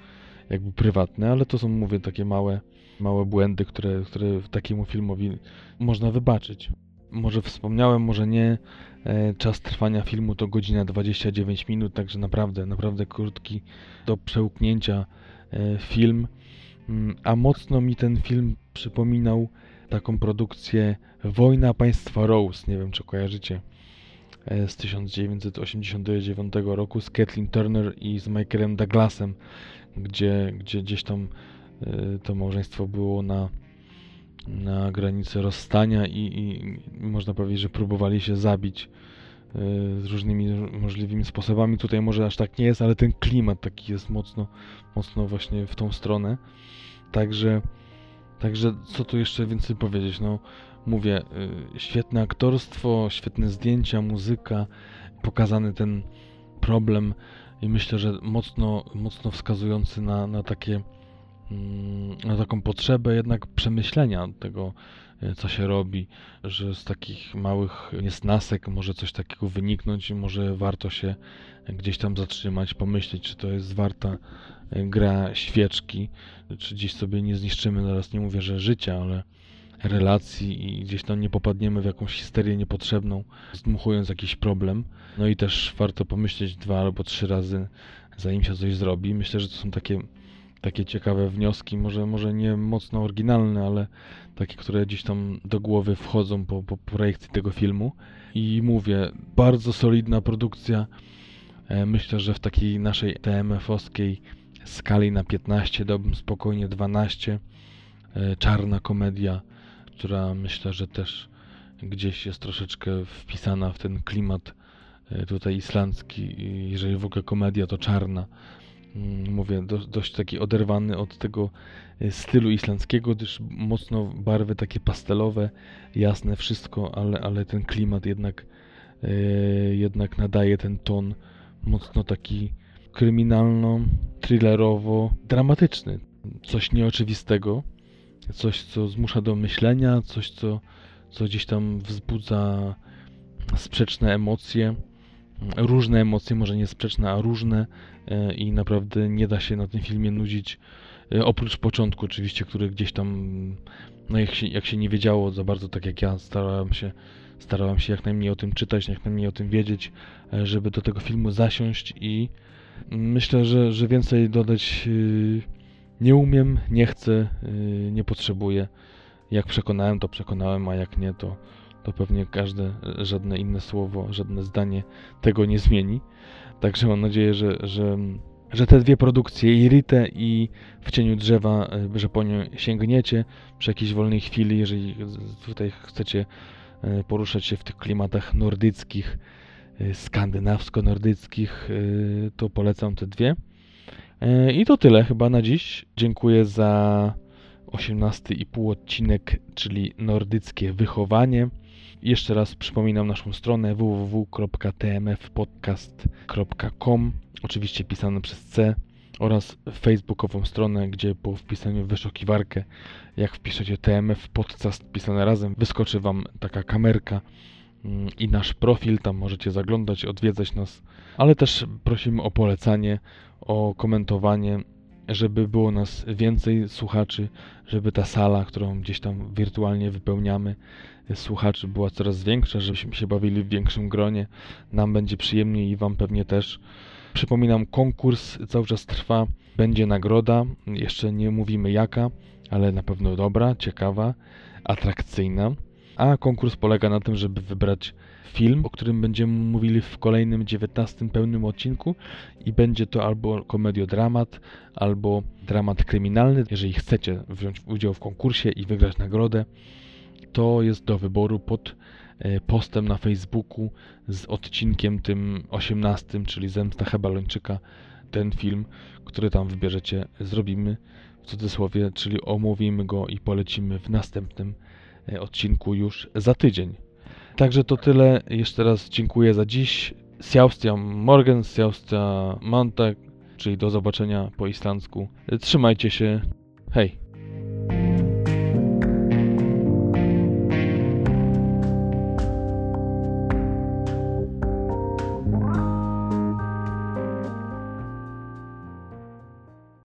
jakby prywatne, ale to są, mówię, takie małe, małe błędy, które, które takiemu filmowi można wybaczyć. Może wspomniałem, może nie. E, czas trwania filmu to godzina 29 minut, także naprawdę, naprawdę krótki do przełknięcia e, film. Mm, a mocno mi ten film przypominał taką produkcję Wojna Państwa Rose, nie wiem czy kojarzycie, e, z 1989 roku z Kathleen Turner i z Michaelem Douglasem, gdzie, gdzie gdzieś tam to małżeństwo było na na granicy rozstania i, i można powiedzieć, że próbowali się zabić z różnymi możliwymi sposobami. Tutaj może aż tak nie jest, ale ten klimat taki jest mocno, mocno właśnie w tą stronę. Także, także co tu jeszcze więcej powiedzieć? No, mówię, y, świetne aktorstwo, świetne zdjęcia, muzyka, pokazany ten problem i myślę, że mocno, mocno wskazujący na, na takie Mm, na taką potrzebę jednak przemyślenia tego, co się robi, że z takich małych niesnasek może coś takiego wyniknąć i może warto się gdzieś tam zatrzymać, pomyśleć, czy to jest warta e, gra świeczki, czy gdzieś sobie nie zniszczymy, teraz nie mówię, że życia, ale relacji i gdzieś tam nie popadniemy w jakąś histerię niepotrzebną, zdmuchując jakiś problem. No i też warto pomyśleć dwa albo trzy razy, zanim się coś zrobi. Myślę, że to są takie takie ciekawe wnioski, może, może nie mocno oryginalne, ale takie, które gdzieś tam do głowy wchodzą po, po projekcji tego filmu. I mówię, bardzo solidna produkcja. E, myślę, że w takiej naszej TMF-owskiej skali na 15 dałbym spokojnie 12. E, czarna komedia, która myślę, że też gdzieś jest troszeczkę wpisana w ten klimat e, tutaj islandzki. Jeżeli w ogóle komedia, to czarna mówię, do, dość taki oderwany od tego e, stylu islandzkiego, gdyż mocno barwy takie pastelowe, jasne wszystko, ale, ale ten klimat jednak, e, jednak nadaje ten ton mocno taki kryminalno-thrillerowo dramatyczny. Coś nieoczywistego, coś co zmusza do myślenia, coś co, co gdzieś tam wzbudza sprzeczne emocje, różne emocje, może nie sprzeczne, a różne e, i naprawdę nie da się na tym filmie nudzić, e, oprócz początku oczywiście, który gdzieś tam, no jak się, jak się nie wiedziało za bardzo, tak jak ja starałem się, starałem się jak najmniej o tym czytać, jak najmniej o tym wiedzieć, e, żeby do tego filmu zasiąść i myślę, że, że więcej dodać nie umiem, nie chcę, nie potrzebuję. Jak przekonałem, to przekonałem, a jak nie, to, to pewnie każde, żadne inne słowo, żadne zdanie tego nie zmieni. Także mam nadzieję, że, że, że te dwie produkcje, i Rite i W cieniu drzewa, e, że po nią sięgniecie przy jakiejś wolnej chwili, jeżeli tutaj chcecie e, poruszać się w tych klimatach nordyckich, e, skandynawsko-nordyckich, to polecam te dwie. I to tyle chyba na dziś. Dziękuję za 18,5 odcinek, czyli nordyckie wychowanie. Jeszcze raz przypominam naszą stronę www.tmfpodcast.com, oczywiście pisane przez C, oraz facebookową stronę, gdzie po wpisaniu w wyszukiwarkę, jak wpiszecie TMF Podcast pisane razem, wyskoczy Wam taka kamerka mm, i nasz profil, tam możecie zaglądać, odwiedzać nas, ale też prosimy o polecanie, o komentowanie, żeby było nas więcej słuchaczy, żeby ta sala, którą gdzieś tam wirtualnie wypełniamy, słuchaczy była coraz większa, żebyśmy się bawili w większym gronie. Nam będzie przyjemniej i Wam pewnie też. Przypominam, konkurs cały czas trwa, będzie nagroda, jeszcze nie mówimy jaka, ale na pewno dobra, ciekawa, atrakcyjna. A konkurs polega na tym, żeby wybrać film, o którym będziemy mówili w kolejnym 19 pełnym odcinku i będzie to albo komediodramat, albo dramat kryminalny. Jeżeli chcecie wziąć udział w konkursie i wygrać nagrodę, to jest do wyboru pod e, postem na Facebooku z odcinkiem tym 18, czyli Zemsta Hebalończyka. Ten film, który tam wybierzecie, zrobimy w cudzysłowie, czyli omówimy go i polecimy w następnym e, odcinku już za tydzień. Także to tyle. Jeszcze raz dziękuję za dziś. Sjaustia Morgen, Sjaustia Montag, czyli do zobaczenia po islandzku. Trzymajcie się. Hej!